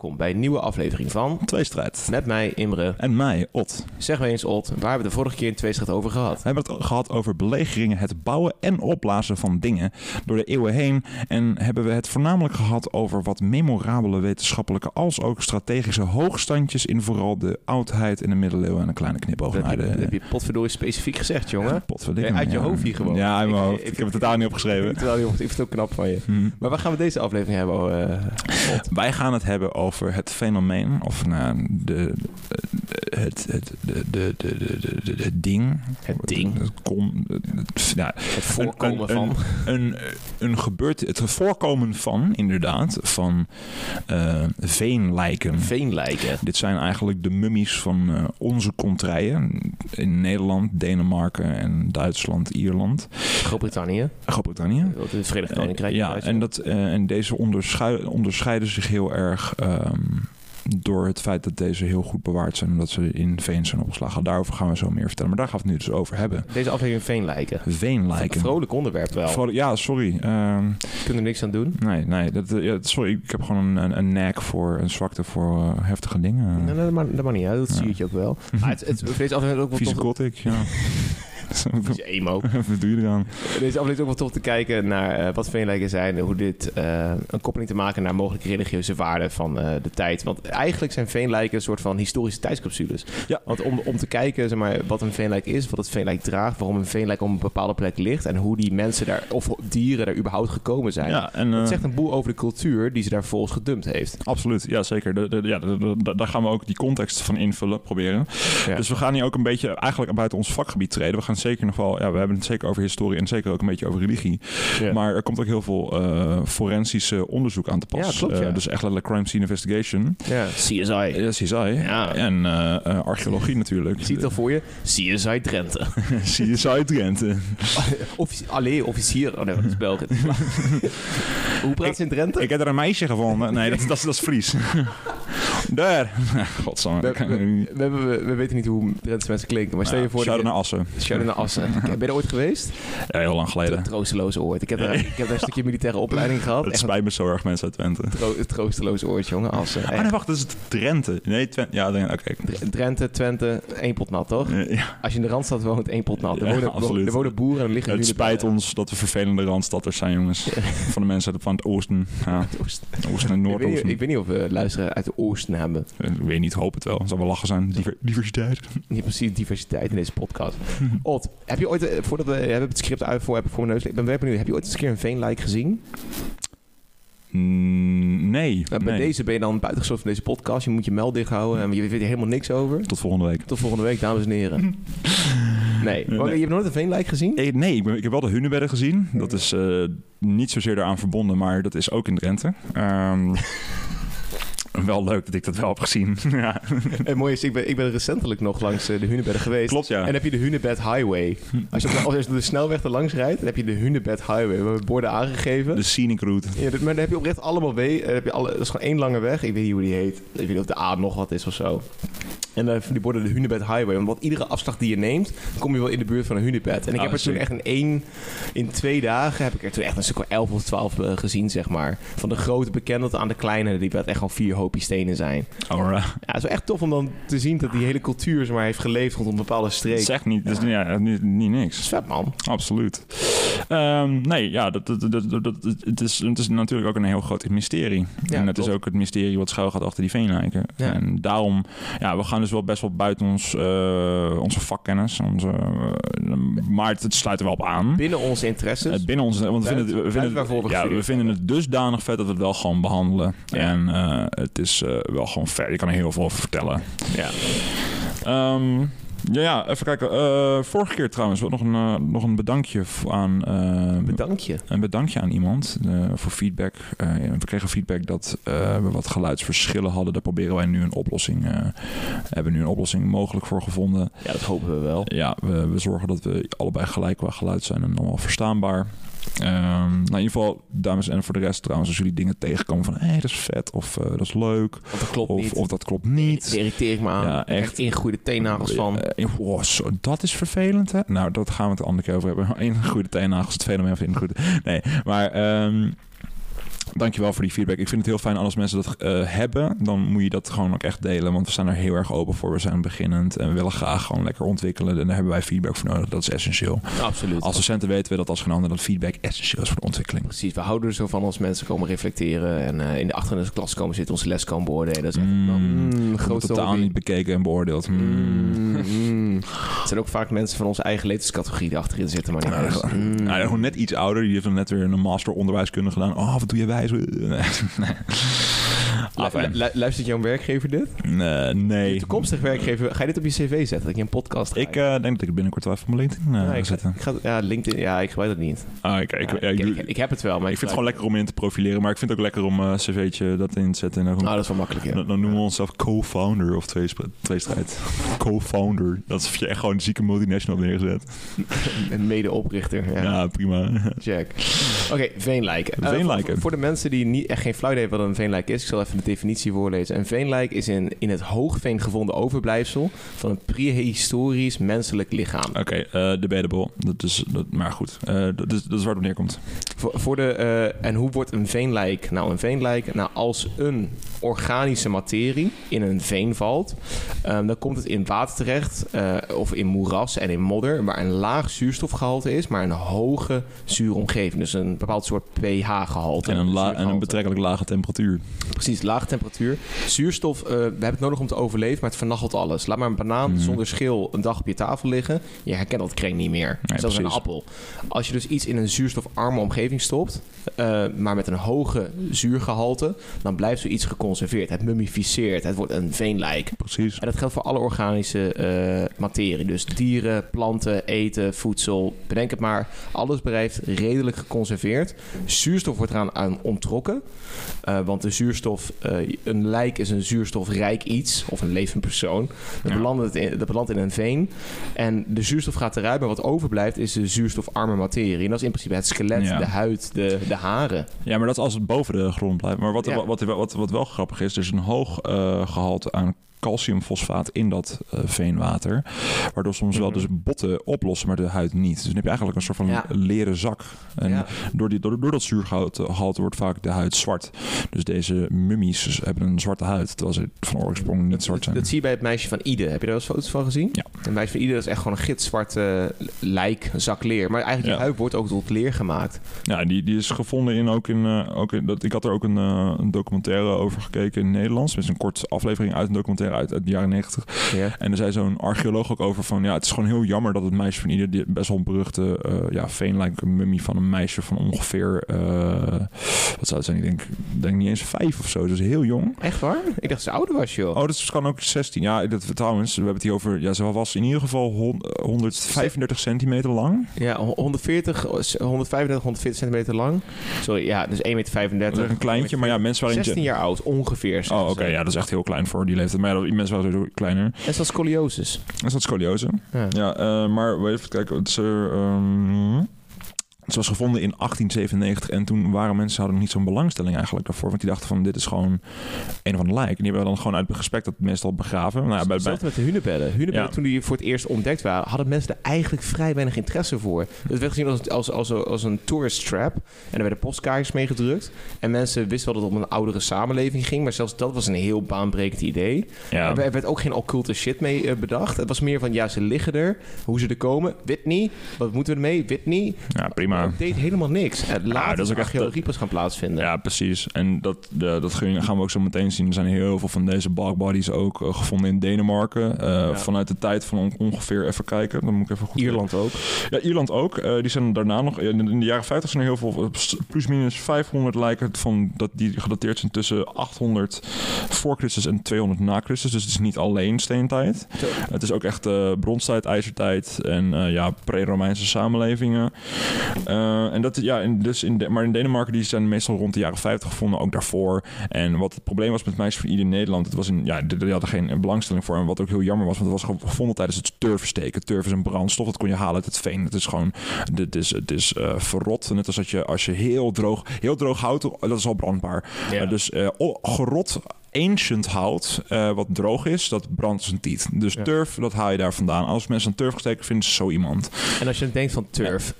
Welkom bij een nieuwe aflevering van Tweestrijd. Met mij, Imre. En mij, Ot. Zeg maar eens, Ot, waar hebben we de vorige keer in Tweestrijd over gehad? We hebben het gehad over belegeringen, het bouwen en opblazen van dingen door de eeuwen heen. En hebben we het voornamelijk gehad over wat memorabele wetenschappelijke als ook strategische hoogstandjes in vooral de oudheid in de middeleeuwen en een kleine knipoog naar heb, je, de... dat heb je potverdorie specifiek gezegd, jongen. Potverdikke, Uit je ja. hoofd hier gewoon. Ja, in mijn Ik- hoofd. ik- Ik, heb het totaal niet opgeschreven. Jongens, ik vind het ook knap van je. Hm. Maar waar gaan we deze aflevering hebben? Wij gaan het hebben over het fenomeen, of nou, de, de- het, het, de, de, de, de, ding. Het ding. Het kom, het, Het voorkomen een, van... Een, een gebeurt, het voorkomen van, inderdaad, van eh, veenlijken. Veenlijken. Dit zijn eigenlijk de mummies van eh, onze contraien in Nederland, Denemarken en Duitsland, Ierland, Groot-Brittannië. Groot-Brittannië. Het Verenigd Koninkrijk. Ja, en, dat, eh, en deze onderschei- onderscheiden zich heel erg ehm, door het feit dat deze heel goed bewaard zijn, omdat ze in veen zijn opgeslagen. Daarover gaan we zo meer vertellen. Maar daar gaan we het nu dus over hebben. Deze aflevering Veenlijken. Veenlijken. Vrolijk onderwerp wel. Vrolijk- ja, sorry. Ehm, Kunnen er niks aan doen. nee, nee. Dat, eh, ja, sorry, ik heb gewoon een, een, een knack voor, een zwakte voor eh, heftige dingen. Nee, nee, dat, mag niet uit. Dat Ja. zie je ook wel. Maar het, het, deze aflevering ook wel Vieze gothic, ja. Vieze emo. Wat doe je eraan? Deze aflevering is ook wel tof te kijken naar eh, wat veenlijken zijn hoe dit eh, een koppeling te maken naar mogelijke religieuze waarden van eh, de tijd. Want eigenlijk zijn veenlijken een soort van historische tijdscapsules. Ja. Want om, om te kijken zeg maar, wat een veenlijk is, wat het veenlijk draagt, waarom een veenlijk op een bepaalde plek ligt en hoe die mensen daar, of dieren daar überhaupt gekomen zijn. Ja, en, Dat zegt een boel over de cultuur die ze daar volgens gedumpt heeft. Absoluut, ja zeker. De, de- ja, de- daar gaan we ook die context van invullen, proberen. Ja. Dus we gaan hier ook een beetje eigenlijk buiten ons vakgebied treden. We gaan zeker nog wel, ja, we hebben het zeker over historie en zeker ook een beetje over religie. Ja. Maar er komt ook heel veel eh forensische onderzoek aan te pas. Ja, klopt, ja. Eh, dus echt letterlijk crime scene investigation. Ja, CSI. Ja, CSI. Ja. En eh, eh, archeologie natuurlijk. Je ziet het al voor je? CSI Drenthe. CSI Drenthe. Offici Allee, officier. Oh nee, dat is België. Hoe praat ze in Drenthe? Ik heb er een meisje gevonden. Nee, dat, dat, is- dat is Fries. Daar. Godsamme. We, weten niet hoe Drentse mensen klinken, maar stel je Ja, voor... shout-out dat naar Assen. Assen. Ben je er ooit geweest? Ja, heel lang geleden. Troosteloze oord. Ik heb, daar, ik heb daar een stukje militaire opleiding gehad. Het spijt me zo erg, mensen uit Twente. tro- troosteloze oord, jongen. Assen. Oh Echt. nee, wacht, dat is het Drenthe. Nee, Twente. Ja, oké. Dr- Drenthe, Twente, één pot nat, toch? Eh, Ja, Als je in de Randstad woont, één pot nat. Er Ja, wonen, absoluut. er wonen boeren en liggen het spijt bij- ons dat we vervelende randstadders zijn, jongens. Van de mensen uit- van het oosten. Ja, Oosten. oosten en Ik weet, niet, noordoosten. ik weet niet of we luisteren uit de oosten hebben. Ik weet niet, hoop het wel. Het zal wel lachen zijn. Diver- diversiteit. Niet precies diversiteit in deze podcast. Heb je ooit, eh, voordat we hebben het script uit voor, heb ik voor mijn neus, ik ben benieuwd, heb je ooit eens een keer een veenlijk gezien? Mm, nee. Bij nee. deze ben je dan buitengesloten van deze podcast. Je moet je meld dicht houden en je weet er helemaal niks over. Tot volgende week. Tot volgende week, dames en heren. Nee. Nee. Je hebt nooit een veenlijk gezien? Eh, Nee, ik, ben- ik heb wel de Hunebedden gezien. Dat is eh, niet zozeer daaraan verbonden, maar dat is ook in Drenthe. Ehm, wel leuk dat ik dat wel heb gezien. ja. Het mooie is, ik ben, ik ben recentelijk nog langs eh, de Hunebedden geweest. Klopt, ja. En dan heb je de Hunebed Highway. Als je, op de, als je de snelweg er langs rijdt, dan heb je de Hunebed Highway. We hebben borden aangegeven. De scenic route. Ja, maar dan heb je oprecht allemaal wegen. Dan heb je alle, dat is gewoon één lange weg. Ik weet niet hoe die heet. Ik weet niet of de A nog wat is of zo. En dan van die borden de Hunebed Highway. Want iedere afslag die je neemt, kom je wel in de buurt van een Hunebed. En ik Ah, heb er toen echt in één, in twee dagen, heb ik er toen echt een stuk of 11 of 12 eh, gezien, zeg maar. Van de grote bekende tot aan de kleine, die echt gewoon vier stenen zijn. Alright. Ja, het is wel echt tof om dan te zien dat die hele cultuur zeg maar, heeft geleefd rondom een bepaalde streek. Het is echt niet, het is, ja, niet, niks. vet, man. Absoluut. Ehm, nee, ja, dat, dat, dat, dat, het, is, het is natuurlijk ook een heel groot mysterie. Ja, en het is ook het mysterie wat schuil gaat achter die veenlijken. Ja. En daarom, ja, we gaan dus wel best wel buiten ons, eh, onze vakkennis. Onze, eh, maar het, het sluit er wel op aan. Binnen onze interesses. Eh, binnen ons, want we vinden, het, we, vinden het, ja, we vinden het dusdanig vet dat we het wel gewoon behandelen. Ja. En eh, het is eh, wel gewoon ver. Je kan er heel veel over vertellen. ja. Ehm, ja, ja, even kijken. Eh, vorige keer trouwens nog een, eh, nog een bedankje aan... eh, Bedank je. een bedankje aan iemand voor feedback. We kregen feedback dat we wat geluidsverschillen hadden. Daar proberen wij nu een oplossing. hebben nu een oplossing mogelijk voor gevonden. Ja, dat hopen we wel. Ja, we, we zorgen dat we allebei gelijk qua geluid zijn en allemaal verstaanbaar. Ehm, nou, in ieder geval, dames en voor de rest trouwens, als jullie dingen tegenkomen van hé, hey, dat is vet of eh, dat is leuk. Want dat klopt Of, niet. of dat klopt Daar niet. irriteer ik me aan. Ja, echt. ingegroeide teennagels van. Eh, oh, zo, dat is vervelend, hè? Nou, dat gaan we het de andere keer over hebben. Goede teennagels, het fenomeen van ingroeide. Nee, maar... ehm, Dankjewel voor die feedback. Ik vind het heel fijn als mensen dat eh, hebben. Dan moet je dat gewoon ook echt delen. Want we staan er heel erg open voor. We zijn beginnend en we willen graag gewoon lekker ontwikkelen. En daar hebben wij feedback voor nodig. Dat is essentieel. Absoluut. Als docenten weten we dat als geen ander dat feedback essentieel is voor de ontwikkeling. Precies, we houden er zo van als mensen komen reflecteren en eh, in de achter in de klas komen zitten, onze les komen beoordelen. Dat is echt Mm. wel, mm, Wordt grootste totaal niet bekeken en beoordeeld. Mm. Mm, mm. Het zijn ook vaak mensen van onze eigen leeftijdscategorie die achterin zitten, maar niet. Mm. Nou, gewoon net iets ouder. Die heeft dan net weer een master onderwijskunde gedaan. Oh, wat doe je wijs? gæs Lu- Afijn. lu- luistert jouw werkgever dit? Nee, Je toekomstig werkgever, ga je dit op je cv zetten? Dat ik een podcast? Ik eh, denk dat ik het binnenkort wel even op mijn LinkedIn eh, ja, ik, zetten. ik ga- ja, LinkedIn, ja, ik gebruik dat niet. Ah, ik, ik, Ja, ik, ik, ik, ik, ik heb het wel, maar vind het gewoon lekker om in te profileren. Maar ik vind het ook lekker om een cv'tje dat in te zetten. En dan, Oh, dat is wel makkelijk, ja. dan, dan noemen we onszelf co-founder of twee, tweestrijd. Co-founder. Dat is of je echt gewoon een zieke multinational neergezet. Een medeoprichter. Ja. Ja, prima. Check. Oké, veenlijken. Eh, Veenlijken. voor, voor de mensen die niet, echt geen flauw idee hebben wat een veenlijk is, ik zal even de definitie voorlezen. Een veenlijk is in, in het hoogveen gevonden overblijfsel van een prehistorisch menselijk lichaam. Oké, eh debatable. Dat is, dat, maar goed, Eh, dat, is, dat is waar het op neerkomt. Voor, voor de, eh, en hoe wordt een veenlijk nou een veenlijk? Nou, als een organische materie in een veen valt, ehm, dan komt het in water terecht of in moeras en in modder, waar een laag zuurstofgehalte is, maar een hoge zure omgeving. Dus een bepaald soort pH-gehalte. En een, la, en een betrekkelijk lage temperatuur. Precies, lage temperatuur. Zuurstof, eh, we hebben het nodig om te overleven, maar het vernachelt alles. Laat maar een banaan Mhm. zonder schil een dag op je tafel liggen. Je herkent dat kring niet meer. Nee, Zelfs een appel. Als je dus iets in een zuurstofarme omgeving stopt, eh, maar met een hoge zuurgehalte, dan blijft zoiets geconserveerd. Het mummificeert, het wordt een veenlijk. Precies. En dat geldt voor alle organische eh, materie. Dus dieren, planten, eten, voedsel, bedenk het maar. Alles blijft redelijk geconserveerd. Zuurstof wordt eraan aan onttrokken. Want de zuurstof, eh, een lijk is een zuurstofrijk iets, of een levend persoon. Dat, Ja. belandt, in, dat belandt in een veen. En de zuurstof gaat eruit, maar wat overblijft is de zuurstofarme materie. En dat is in principe het skelet, Ja. de huid, de, de haren. Ja, maar dat is als het boven de grond blijft. Maar wat, Ja. wat, wat, wat, wat wel grappig is, er is een hoog eh, gehalte aan calciumfosfaat in dat eh, veenwater. Waardoor soms wel Mhm. dus botten oplossen, maar de huid niet. Dus dan heb je eigenlijk een soort van Ja. leren zak. En Ja. door, die, door, door dat zuurgehalte gehalte wordt vaak de huid zwart. Dus deze mummies hebben een zwarte huid, terwijl ze van oorsprong niet zwart zijn. Dat zie je bij het meisje van Ide. Heb je daar wel eens foto's van gezien? Ja. Het meisje van Ide is echt gewoon een gitzwart eh, lijk, een zak leer. Maar eigenlijk die Ja. huid wordt ook tot leer gemaakt. Ja, die, die is gevonden in ook in. eh, ook in dat, ik had er ook een, een documentaire over gekeken in het Nederlands. Het is een korte aflevering uit een documentaire uit, uit de jaren 90. Ja. En er zei zo'n archeoloog ook over van... ja, het is gewoon heel jammer dat het meisje van ieder... die best wel beruchte uh, ja, veenlijke mummie van een meisje van ongeveer... Uh, wat zou het zijn? Ik denk, denk niet eens vijf of zo. Dus heel jong. Echt waar? Ik dacht ze ouder was, joh. Oh, dat is kan ook 16. Ja, dat, trouwens, we hebben het hier over... Ja, ze was in ieder geval hon- 135 centimeter lang. Ja, 140, 135, 140 centimeter lang. Sorry, ja, dus 1,35 meter. Een kleintje, maar ja, mensen waren... 16 jaar oud, ongeveer. Oh, oké. Okay, ja, dat is echt heel klein voor die leeftijd. Maar ja, mensen waren sowieso kleiner. En is dat scoliosis? Is dat scoliose? Ja. Ja, uh, maar even kijken. Het is er... Um, het was gevonden in 1897 en toen waren mensen hadden niet zo'n belangstelling eigenlijk daarvoor. Want die dachten van dit is gewoon een of ander lijk. En die hebben dan gewoon uit respect dat meestal begraven. Nou, ja, bij, bij... met de hunebedden. Hunebedden ja. toen die voor het eerst ontdekt waren, hadden mensen er eigenlijk vrij weinig interesse voor. Het werd gezien als, als, als, als een tourist trap. En er werden postkaartjes mee gedrukt. En mensen wisten wel dat het om een oudere samenleving ging. Maar zelfs dat was een heel baanbrekend idee. Ja. Er werd ook geen occulte shit mee uh, bedacht. Het was meer van ja, ze liggen er. Hoe ze er komen. Whitney. Wat moeten we ermee? Whitney. Ja, prima. Het deed helemaal niks. En later ja, dat is ook archeologie pas gaan plaatsvinden. Ja, precies. En dat, de, dat gaan we ook zo meteen zien. Er zijn heel veel van deze bodies ook uh, gevonden in Denemarken. Uh, ja. Vanuit de tijd van on ongeveer, even kijken. Dan moet ik even goed Ierland ook. Ja, Ierland ook. Uh, die zijn daarna nog... In de jaren 50 zijn er heel veel... Plus minus 500 lijken van dat die gedateerd zijn tussen 800 voor Christus en 200 na Christus. Dus het is niet alleen steentijd. Zo. Het is ook echt bronstijd, ijzertijd en ja, pre-Romeinse samenlevingen. Uh, en dat, ja, dus in de, maar in Denemarken die zijn meestal rond de jaren 50 gevonden, ook daarvoor. En wat het probleem was met meisjes van ieder in Nederland, het was in, ja, die hadden geen belangstelling voor. En wat ook heel jammer was, want het was gevonden tijdens het turfsteken. Turf is een brandstof, dat kon je halen uit het veen. Het is gewoon, het is, het is uh, verrot. Net als dat je, als je heel droog, heel droog hout, dat is al brandbaar. Ja. Uh, dus gerot ancient hout, uh, wat droog is, dat brandt zijn tiet. Dus ja. turf, dat haal je daar vandaan. Als mensen aan turf gesteken vinden ze zo iemand. En als je denkt van turf,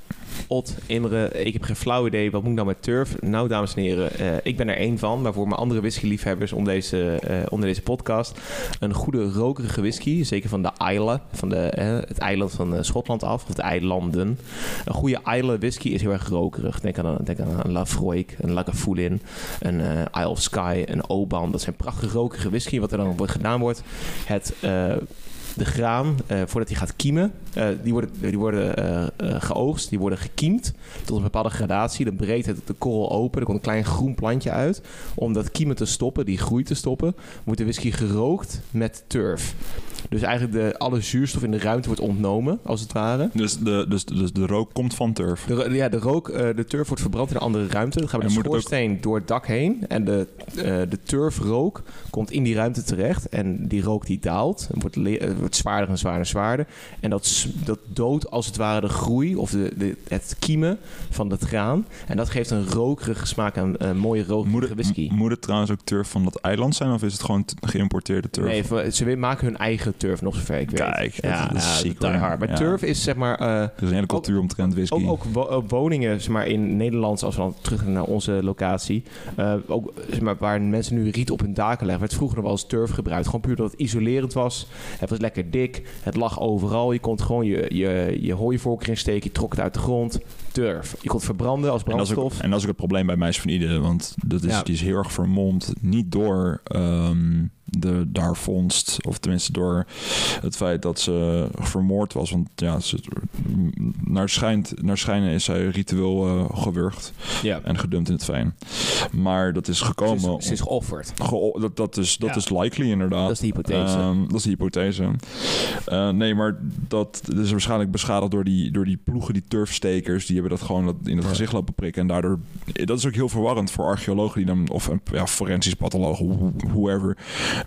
Ot, Imre, ik heb geen flauw idee. Wat moet ik nou met turf? Nou, dames en heren, eh, ik ben er één van. Maar voor mijn andere whisky-liefhebbers onder deze, eh, onder deze podcast... een goede rokerige whisky, zeker van de Isle, van de, eh, het eiland van Schotland af, of de eilanden. Een goede Isle whisky is heel erg rokerig. Denk aan, denk aan een Lafroik, een Lagavulin, een Isle of Skye, een Oban. Dat zijn prachtige rokerige whisky. Wat er dan wordt gedaan wordt, het... de graan, eh, voordat hij gaat kiemen, eh, die worden, die worden eh, geoogst, die worden gekiemd tot een bepaalde gradatie. Dan breekt het de korrel open, er komt een klein groen plantje uit. Om dat kiemen te stoppen, die groei te stoppen, wordt de whisky gerookt met turf. Dus eigenlijk de, alle zuurstof in de ruimte wordt ontnomen, als het ware. Dus de, dus, dus de rook komt van turf. De, ja, de rook, eh, de turf wordt verbrand in een andere ruimte. Dan gaat met En de ook- schoorsteen door het dak heen. En de, eh, de turfrook komt in die ruimte terecht. En die rook die daalt. Wordt, eh, wordt zwaarder en zwaarder en zwaarder. En dat, dat doodt als het ware de groei of de, de, het kiemen van het graan. En dat geeft een rokerige smaak aan een mooie rokerige whisky. moet het trouwens ook turf van dat eiland zijn of is het gewoon geïmporteerde turf? Nee, ze maken hun eigen turf, nog zover ik weet. Kijk, dat- ja, dat is ja, ziek, die hard. Maar Ja. turf is zeg maar... eh, Er is een hele cultuur omtrent whisky. Ook, ook wo- ook woningen zeg maar, in Nederland, als we dan terug naar onze locatie, eh, ook, zeg maar, waar mensen nu riet op hun daken leggen, werd vroeger nog wel als turf gebruikt. Gewoon puur dat het isolerend was. Het was lekker dik, het lag overal. Je kon gewoon je, je, je hooivork erin steken, je trok het uit de grond. Turf. Je kon het verbranden als En dat, is ook, brandstof. en dat is ook het probleem bij Meisje van Ide. Want dat is, Ja. die is heel erg vermomd. Niet door ehm, de daar vondst. Of tenminste door het feit dat ze vermoord was. Want ja, ze, naar, schijnt, naar schijnen is zij ritueel eh, gewurgd. Ja. En gedumpt in het veen. Maar dat is Ze gekomen... is, ze is geofferd. Ge- dat, dat, is, dat Ja. is likely inderdaad. Dat is de hypothese. Ehm, dat is de hypothese. Eh, nee, maar dat is waarschijnlijk beschadigd door die, door die ploegen, die turfstekers. Die hebben dat gewoon dat in het Ja. gezicht lopen prikken. En daardoor, dat is ook heel verwarrend voor archeologen die dan, of een ja, forensisch pathologen, who- whoever.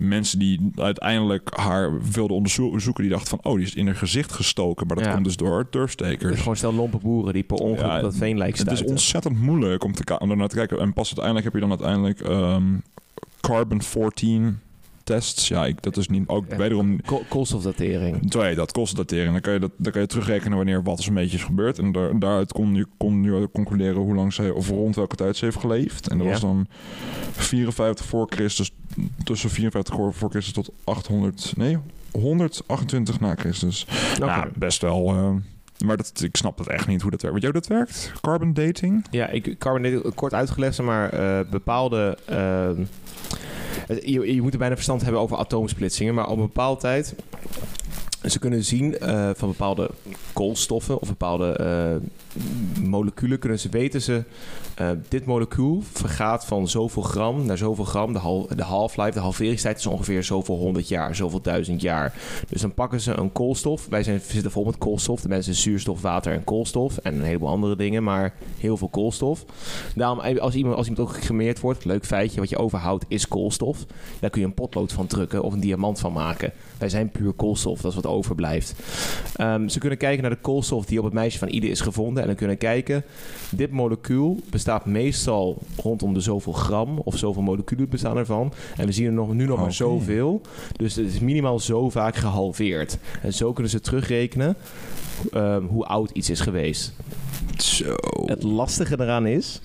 Mensen die uiteindelijk haar wilden onderzoeken, die dachten van, oh, die is in haar gezicht gestoken. Maar dat Ja. komt dus door Het is turfstekers. gewoon stel lompe boeren die per ongeluk Ja, op dat veenlijk Het is ontzettend moeilijk om, te om ernaar te kijken. En pas uiteindelijk heb je dan uiteindelijk ehm, carbon 14 Ja, ik, dat is niet ook wederom Ko- koolstofdatering. Twee, dat kostendatering. Dan kan je, dat, dan kan je terugrekenen wanneer wat zo'n beetje is gebeurd. En daar, daaruit kon je, kon je concluderen hoe lang ze, of rond welke tijd ze heeft geleefd. En dat Ja. was dan 54 voor Christus, tussen 54 voor, Christus tot 800, nee, 128 na Christus. Ja, best wel. eh, maar dat, ik snap dat echt niet hoe dat werkt. Weet jij hoe dat werkt? Carbon dating? Ja, ik carbon dating, kort uitgelegd, maar eh, bepaalde. ehm, je, je moet er bijna verstand hebben over atoomsplitsingen, maar op een bepaalde tijd. Ze kunnen zien eh, van bepaalde koolstoffen of bepaalde eh, moleculen, kunnen ze weten ze. eh, dit molecuul vergaat van zoveel gram naar zoveel gram. De, de half-life, de halveringstijd is ongeveer zoveel honderd jaar, zoveel duizend jaar. Dus dan pakken ze een koolstof. Wij zijn, zitten vol met koolstof. De mensen zuurstof, water en koolstof. En een heleboel andere dingen, maar heel veel koolstof. Daarom, als iemand, als iemand ook gecremeerd wordt, leuk feitje, wat je overhoudt is koolstof. Daar kun je een potlood van drukken of een diamant van maken. Wij zijn puur koolstof, dat is wat overblijft. Ehm, ze kunnen kijken naar de koolstof die op het meisje van Ide is gevonden. En dan kunnen kijken, dit molecuul bestaat meestal rondom de zoveel gram of zoveel moleculen bestaan ervan. En we zien er nog, nu nog maar zoveel. Dus het is minimaal zo vaak gehalveerd. En zo kunnen ze terugrekenen ehm, hoe oud iets is geweest. Zo. Het lastige eraan is,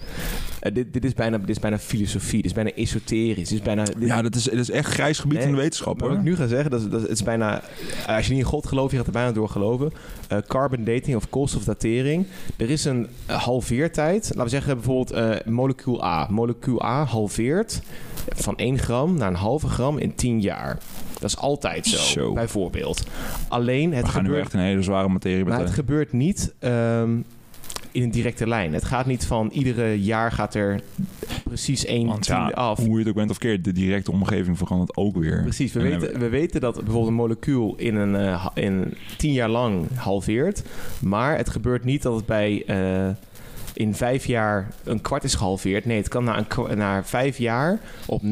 eh, dit, dit, is bijna, dit is bijna filosofie, dit is bijna esoterisch. Dit is bijna, dit- Ja, dat is, dat is echt grijs gebied Nee, in de wetenschap hoor. wat ik nu ga zeggen, dat dat het is bijna... Als je niet in God gelooft, je gaat er bijna door geloven. Eh, carbon dating of koolstofdatering. Er is een eh, halveertijd. Laten we zeggen bijvoorbeeld eh, molecuul A. Molecuul A halveert van 1 gram naar een halve gram in 10 jaar. Dat is altijd zo, Zo. bijvoorbeeld. Alleen, het We gaan nu gebeurt, echt een hele zware materie maar het gebeurt niet ehm, in een directe lijn. Het gaat niet van iedere jaar gaat er precies één Want ja, af. hoe je het ook bent of keert, de directe omgeving verandert ook weer. Precies, we En weten, we weten dat bijvoorbeeld een molecuul in een, eh, in tien jaar lang halveert. Maar het gebeurt niet dat het bij eh, in vijf jaar een kwart is gehalveerd. Nee, het kan na, een, na vijf jaar op 90%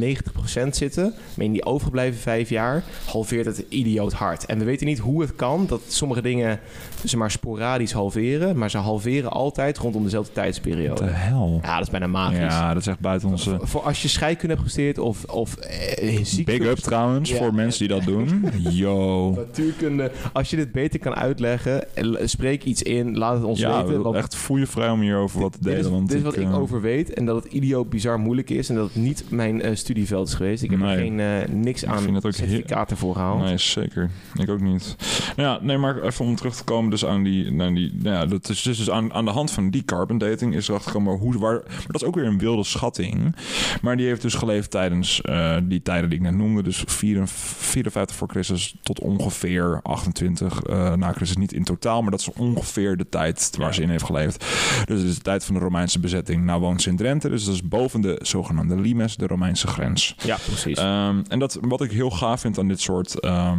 zitten. Maar in die overgebleven vijf jaar halveert het idioot hard. En we weten niet hoe het kan dat sommige dingen ze maar sporadisch halveren. Maar ze halveren altijd rondom dezelfde tijdsperiode. de hel? Ja, dat is bijna magisch. Ja, dat is echt buiten onze... Voor, als je scheikunde hebt gestudeerd of, of eh, ziekte- Big up trouwens Ja. voor mensen die dat doen. Yo. Natuurkunde. Als je dit beter kan uitleggen, eh, spreek iets in, laat het ons Ja, weten. want echt voel je vrij om hierover wat te dit delen. is, want dit is wat ik eh, over weet en dat het idioot bizar moeilijk is en dat het niet mijn eh, studieveld is geweest. Ik heb er geen, eh, niks Ik aan certificaten voor gehaald. Nee, zeker. Ik ook niet. Nou ja, nee, maar even om terug te komen dus aan die... Nou, die nou ja, dat is dus, dus aan, aan de hand van die carbon dating is erachter gekomen hoe... Waar, maar dat is ook weer een wilde schatting. Maar die heeft dus geleefd tijdens die tijden die ik net noemde. Dus 54 54 voor Christus tot ongeveer 28 eh, na Christus. Niet in totaal, maar dat is ongeveer de tijd waar ze in heeft geleefd. Dus het is de tijd van de Romeinse bezetting. Nou woont ze in Drenthe, dus dat is boven de zogenaamde limes, de Romeinse grens. Ja, precies. Ehm, en dat, wat ik heel gaaf vind aan dit soort, ehm,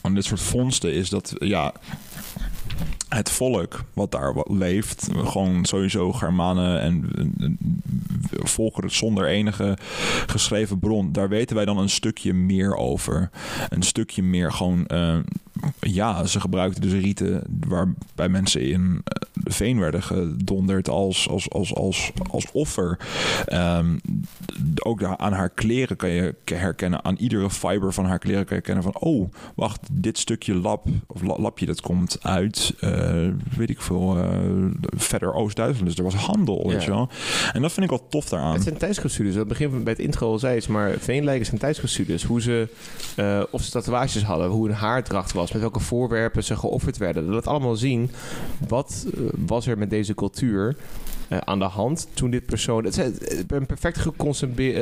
aan dit soort vondsten is dat ja, het volk wat daar leeft, gewoon sowieso Germanen en, en- en volkeren zonder enige geschreven bron, daar weten wij dan een stukje meer over. Een stukje meer gewoon. eh, ja, ze gebruikten dus rieten waarbij mensen in veen werden gedonderd als, als, als, als, als offer. Ehm, ook aan haar kleren kan je herkennen, aan iedere fiber van haar kleren kan je herkennen van, oh, wacht, dit stukje lap of la- lapje dat komt uit, eh, weet ik veel, eh, verder Oost-Duitsland. Dus er was handel, weet Ja. je wel. En dat vind ik wel tof daaraan. Het zijn tijdsgestudies. Aan het begin bij het intro al zei het, maar veenlijken zijn tijdsgestudies. Hoe ze, eh, of ze tatoeages hadden, hoe hun haardracht was, met welke voorwerpen ze geofferd werden. Dat laat allemaal zien, wat was er met deze cultuur eh, aan de hand toen dit persoon... Het is eh, een perfect, geconserve-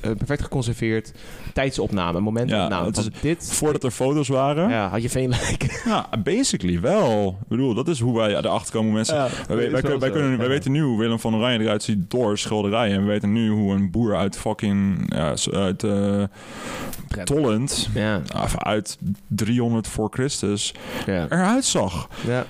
eh, perfect geconserveerd tijdsopname, momentopname. Ja, het is- dit... Voordat er foto's waren. Ja. Ja, had je veenlijken. basically wel. Ik bedoel, dat is hoe wij erachter komen mensen... Ja, Wij, wij, wij, kunnen- wij, kunnen, wij weten nu hoe Willem van Oranje eruit ziet door schilderijen. En we weten nu hoe een boer uit fucking... Ja, uit Tollend... Ja, uit 300 voor Christus ja, eruit zag. ja.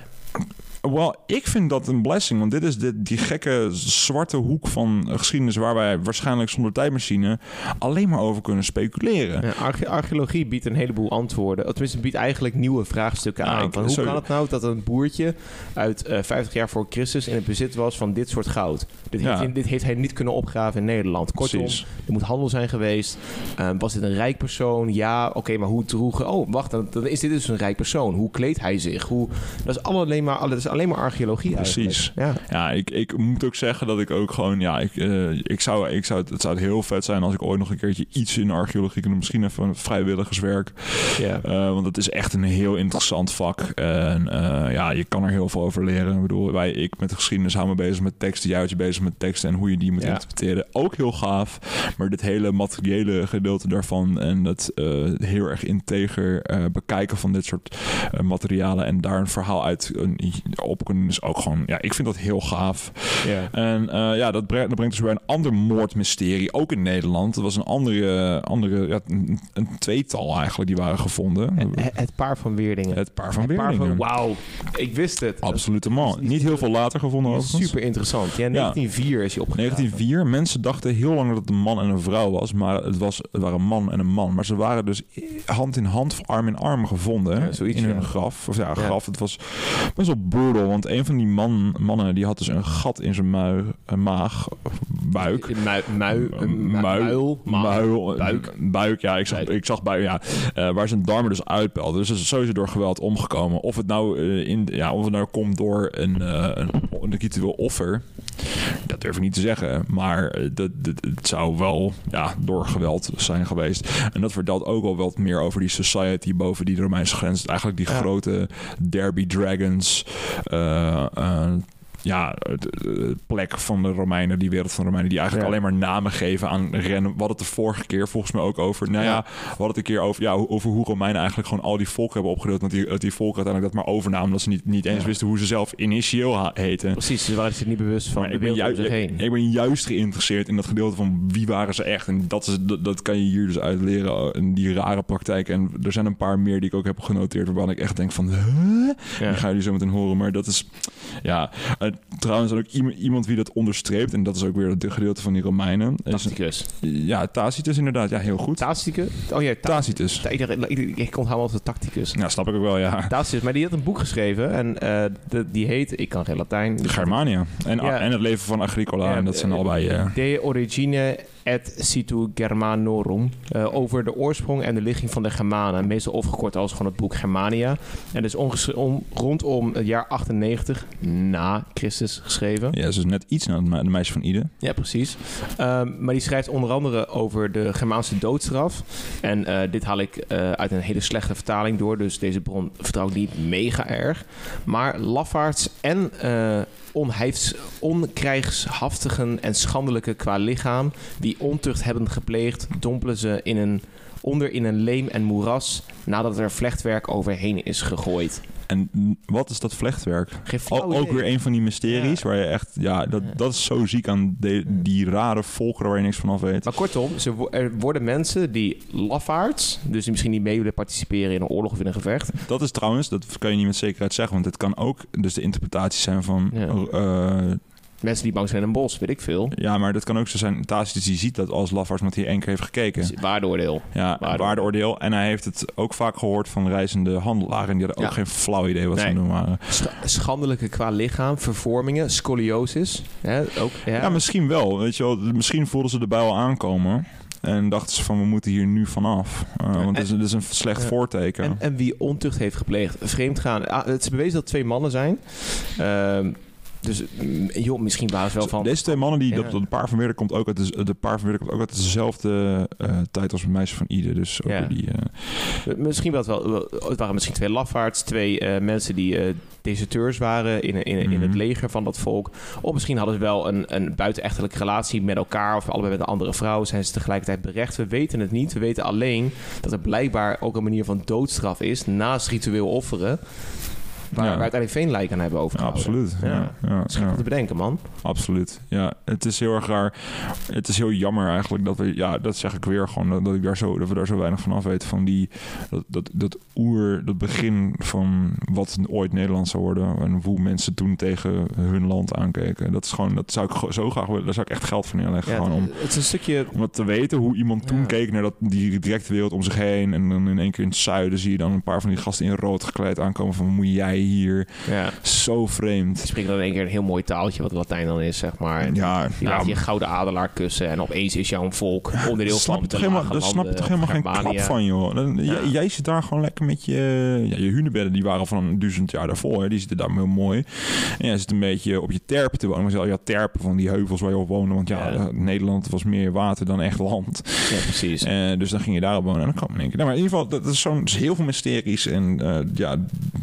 Wel, ik vind dat een blessing, want dit is de, die gekke zwarte hoek van geschiedenis waar wij waarschijnlijk zonder tijdmachine alleen maar over kunnen speculeren. Ja, arche- archeologie biedt een heleboel antwoorden. Of Tenminste, biedt eigenlijk nieuwe vraagstukken Ja, aan. ik- Van hoe kan het nou dat een boertje uit eh 50 jaar voor Christus in het bezit was van dit soort goud? Dit, Ja. heeft, hij- dit heeft hij niet kunnen opgraven in Nederland. Kortom, Precies. er moet handel zijn geweest. Eh, was dit een rijk persoon? Ja, oké, maar hoe droegen... Oh, wacht, dan, dan is dit dus een rijk persoon. Hoe kleedt hij zich? Hoe, dat, is allemaal alleen maar, is alleen maar archeologie Precies. eigenlijk. Ja. Ja, ik, ik moet ook zeggen dat ik ook gewoon, ja, ik, eh, ik zou, ik zou, het- het zou heel vet zijn als ik ooit nog een keertje iets in archeologie kan doen. Misschien even een vrijwilligerswerk. Ja. Eh, want het is echt een heel interessant vak. En eh, ja, je kan er heel veel over leren. Ik bedoel, wij, ik met de geschiedenis hou me bezig met teksten. Jij houdt je bezig met teksten en hoe je die moet Ja. interpreteren. Ook heel gaaf. Maar dit hele materiële gedeelte daarvan en het eh, heel erg integer eh, bekijken van dit soort materialen en daar een verhaal uit op kunnen is ook gewoon, ja, ik vind dat heel gaaf. Ja. En eh, ja, dat brengt, dat brengt dus weer een ander moordmysterie, ook in Nederland. Er was een andere, andere ja, een, een tweetal eigenlijk, die waren gevonden. Het, het paar van Weerdingen. Het paar van Het Weerdingen. Wauw, ik wist het. Absoluut man. Dat Niet heel veel later gevonden overigens. Super interessant. Ja, 1904 is hij opgegraven. 1904. Mensen dachten heel lang dat het een man en een vrouw was, maar het, was, het waren een man en een man. Maar ze waren dus hand in hand, arm in arm gevonden Ja, zoiets, in hun ja. graf. Of ja, Ja. graf. Het was best wel want een van die man, mannen die had dus een gat in zijn mui, eh, maag, of buik. Mui, mui, Eh, mu- muil, muil, buik. buik, ja, ik zag, ik zag buik, ja, eh, waar zijn darmen dus uitpelden. Dus het is sowieso door geweld omgekomen. Of het nou eh, in, ja, of het nou komt door een, eh, een, een offer, dat durf ik niet te zeggen. Maar eh, dat, dat, het zou wel ja, door geweld zijn geweest. En dat vertelt ook wel wat meer over die society boven die Romeinse grens. Eigenlijk die Ja. grote Derby Dragons. eh, eh, ja, de, de plek van de Romeinen, die wereld van de Romeinen, die eigenlijk Ja. alleen maar namen geven aan rennen. We hadden het de vorige keer volgens mij ook over. Nou ja, Ja. we hadden het een keer over, ja, over hoe Romeinen eigenlijk gewoon al die volken hebben opgedeeld. Dat die, dat die volken uiteindelijk dat maar overnamen. omdat ze niet, niet eens Ja. wisten hoe ze zelf initieel heten. Precies, ze waren zich niet bewust van Maar de ik ben, juist, heen. ik ben juist geïnteresseerd in dat gedeelte van wie waren ze echt. En dat, is, dat, dat kan je hier dus uitleren. oh, In die rare praktijk. En er zijn een paar meer die ik ook heb genoteerd. Waarvan ik echt denk van... Huh? Die gaan jullie zo meteen horen. Maar dat is... Ja, het, trouwens ook iemand, wie dat onderstreept, en dat is ook weer het gedeelte van die Romeinen. Tacitus. ja, Tacitus inderdaad. Ja, heel goed. Tacitus? Oh ja, ta Tacitus. Ik op de tacticus. Ja, snap ik ook wel, ja. Tacitus, maar die had een boek geschreven en eh, die heet, ik kan geen Latijn. dus- Germania. En, en het leven van Agricola. En dat zijn eh, allebei... eh, De origine et situ Germanorum. eh, over de oorsprong en de ligging van de Germanen. Meestal opgekort als gewoon het boek Germania. En dus om, rondom het jaar 98 na Christus geschreven. ja, is net iets naar de de meisje van Ide. Ja, precies. Ehm, maar die schrijft onder andere over de Germaanse doodstraf. En eh, dit haal ik eh, uit een hele slechte vertaling door. Dus deze bron vertrouw ik niet mega erg. Maar lafaards en onkrijgshaftigen en schandelijke qua lichaam... die ontucht hebben gepleegd, dompelen ze in een, onder in een leem en moeras... nadat er vlechtwerk overheen is gegooid. En wat is dat vlechtwerk? Al, ook weer een van die mysteries Ja. waar je echt... Ja, dat, Ja. dat is zo ziek aan de, die rare volkeren waar je niks van af weet. Maar kortom, er worden mensen die lafaards, dus die misschien niet mee willen participeren in een oorlog of in een gevecht. Dat is trouwens, dat kan je niet met zekerheid zeggen, want het kan ook dus de interpretatie zijn van... Ja. eh, Mensen die bang zijn in een bos, weet ik veel. ja, maar dat kan ook zo zijn, Tacitus die ziet dat als lafaards, omdat hij één keer heeft gekeken. Dus waardeoordeel. Ja, Waardeoordeel. waardeoordeel. En hij heeft het ook vaak gehoord van reizende handelaren. En die hadden ook geen flauw idee wat ze Nee. doen waren. Scha- schandelijke qua lichaam, vervormingen, scoliosis. Hè, ook, ja. Ja, misschien wel. Weet je wel. Misschien voelden ze de al aankomen. En dachten ze van, we moeten hier nu vanaf. Uh, want het is, het is een slecht voorteken. en, en wie ontucht heeft gepleegd, vreemd gaan. Ah, het is bewezen dat het twee mannen zijn. Ehm, dus mm, joh, misschien waren ze wel van... Deze twee mannen, die, Ja. dat, dat paar van Weerden komt ook uit, de, de paar van komt ook uit dezelfde eh, tijd als meisje van Ide. Dus ook Ja. die, eh, Misschien wel, wel- het waren misschien twee lafaards, twee eh, mensen die deserteurs waren in, in, in het Mhm. leger van dat volk. Of misschien hadden ze wel een, een buitenechtelijke relatie met elkaar of allebei met een andere vrouw. Zijn ze tegelijkertijd berecht? We weten het niet. We weten alleen dat er blijkbaar ook een manier van doodstraf is naast ritueel offeren. Waar Ja. we uiteindelijk veenlijk aan hebben overgehouden. absoluut. Ja. Ja. Te bedenken, man. Absoluut. Ja, het is heel erg raar. Het is heel jammer eigenlijk dat we, ja, dat zeg ik weer gewoon, dat, dat ik daar zo, dat we daar zo weinig van af weten. Van die, dat, dat, dat oer, dat begin van wat ooit Nederland zou worden en hoe mensen toen tegen hun land aankeken. Dat is gewoon, dat zou ik zo graag willen, daar zou ik echt geld voor neerleggen. Ja, gewoon om, het, het is een stukje... om dat te weten, hoe iemand toen Ja. keek naar dat, die directe wereld om zich heen. En dan in één keer in het zuiden zie je dan een paar van die gasten in rood gekleed aankomen van, moet jij hier? Ja, Zo vreemd. die spreken dan in één keer een heel mooi taaltje, wat Latijn dan is, zeg maar. Ja, Die ja, laat je gouden adelaar kussen en opeens is jouw volk onderdeel van je de helemaal, daar snap je toch helemaal geen klap van, joh. Dan, Ja. jij, jij zit daar gewoon lekker met je... Ja, je hunebedden, die waren van een duizend jaar daarvoor. Hè. Die zitten daar heel mooi. En jij zit een beetje op je terpen te wonen. Maar je had terpen van die heuvels waar je op woonde. Want ja, Ja. eh, Nederland was meer water dan echt land. Ja, precies. Eh, dus dan ging je daarop wonen. En dan kwam keer... Nou, maar in ieder geval, dat is zo'n... heel veel mysteries. En eh, ja,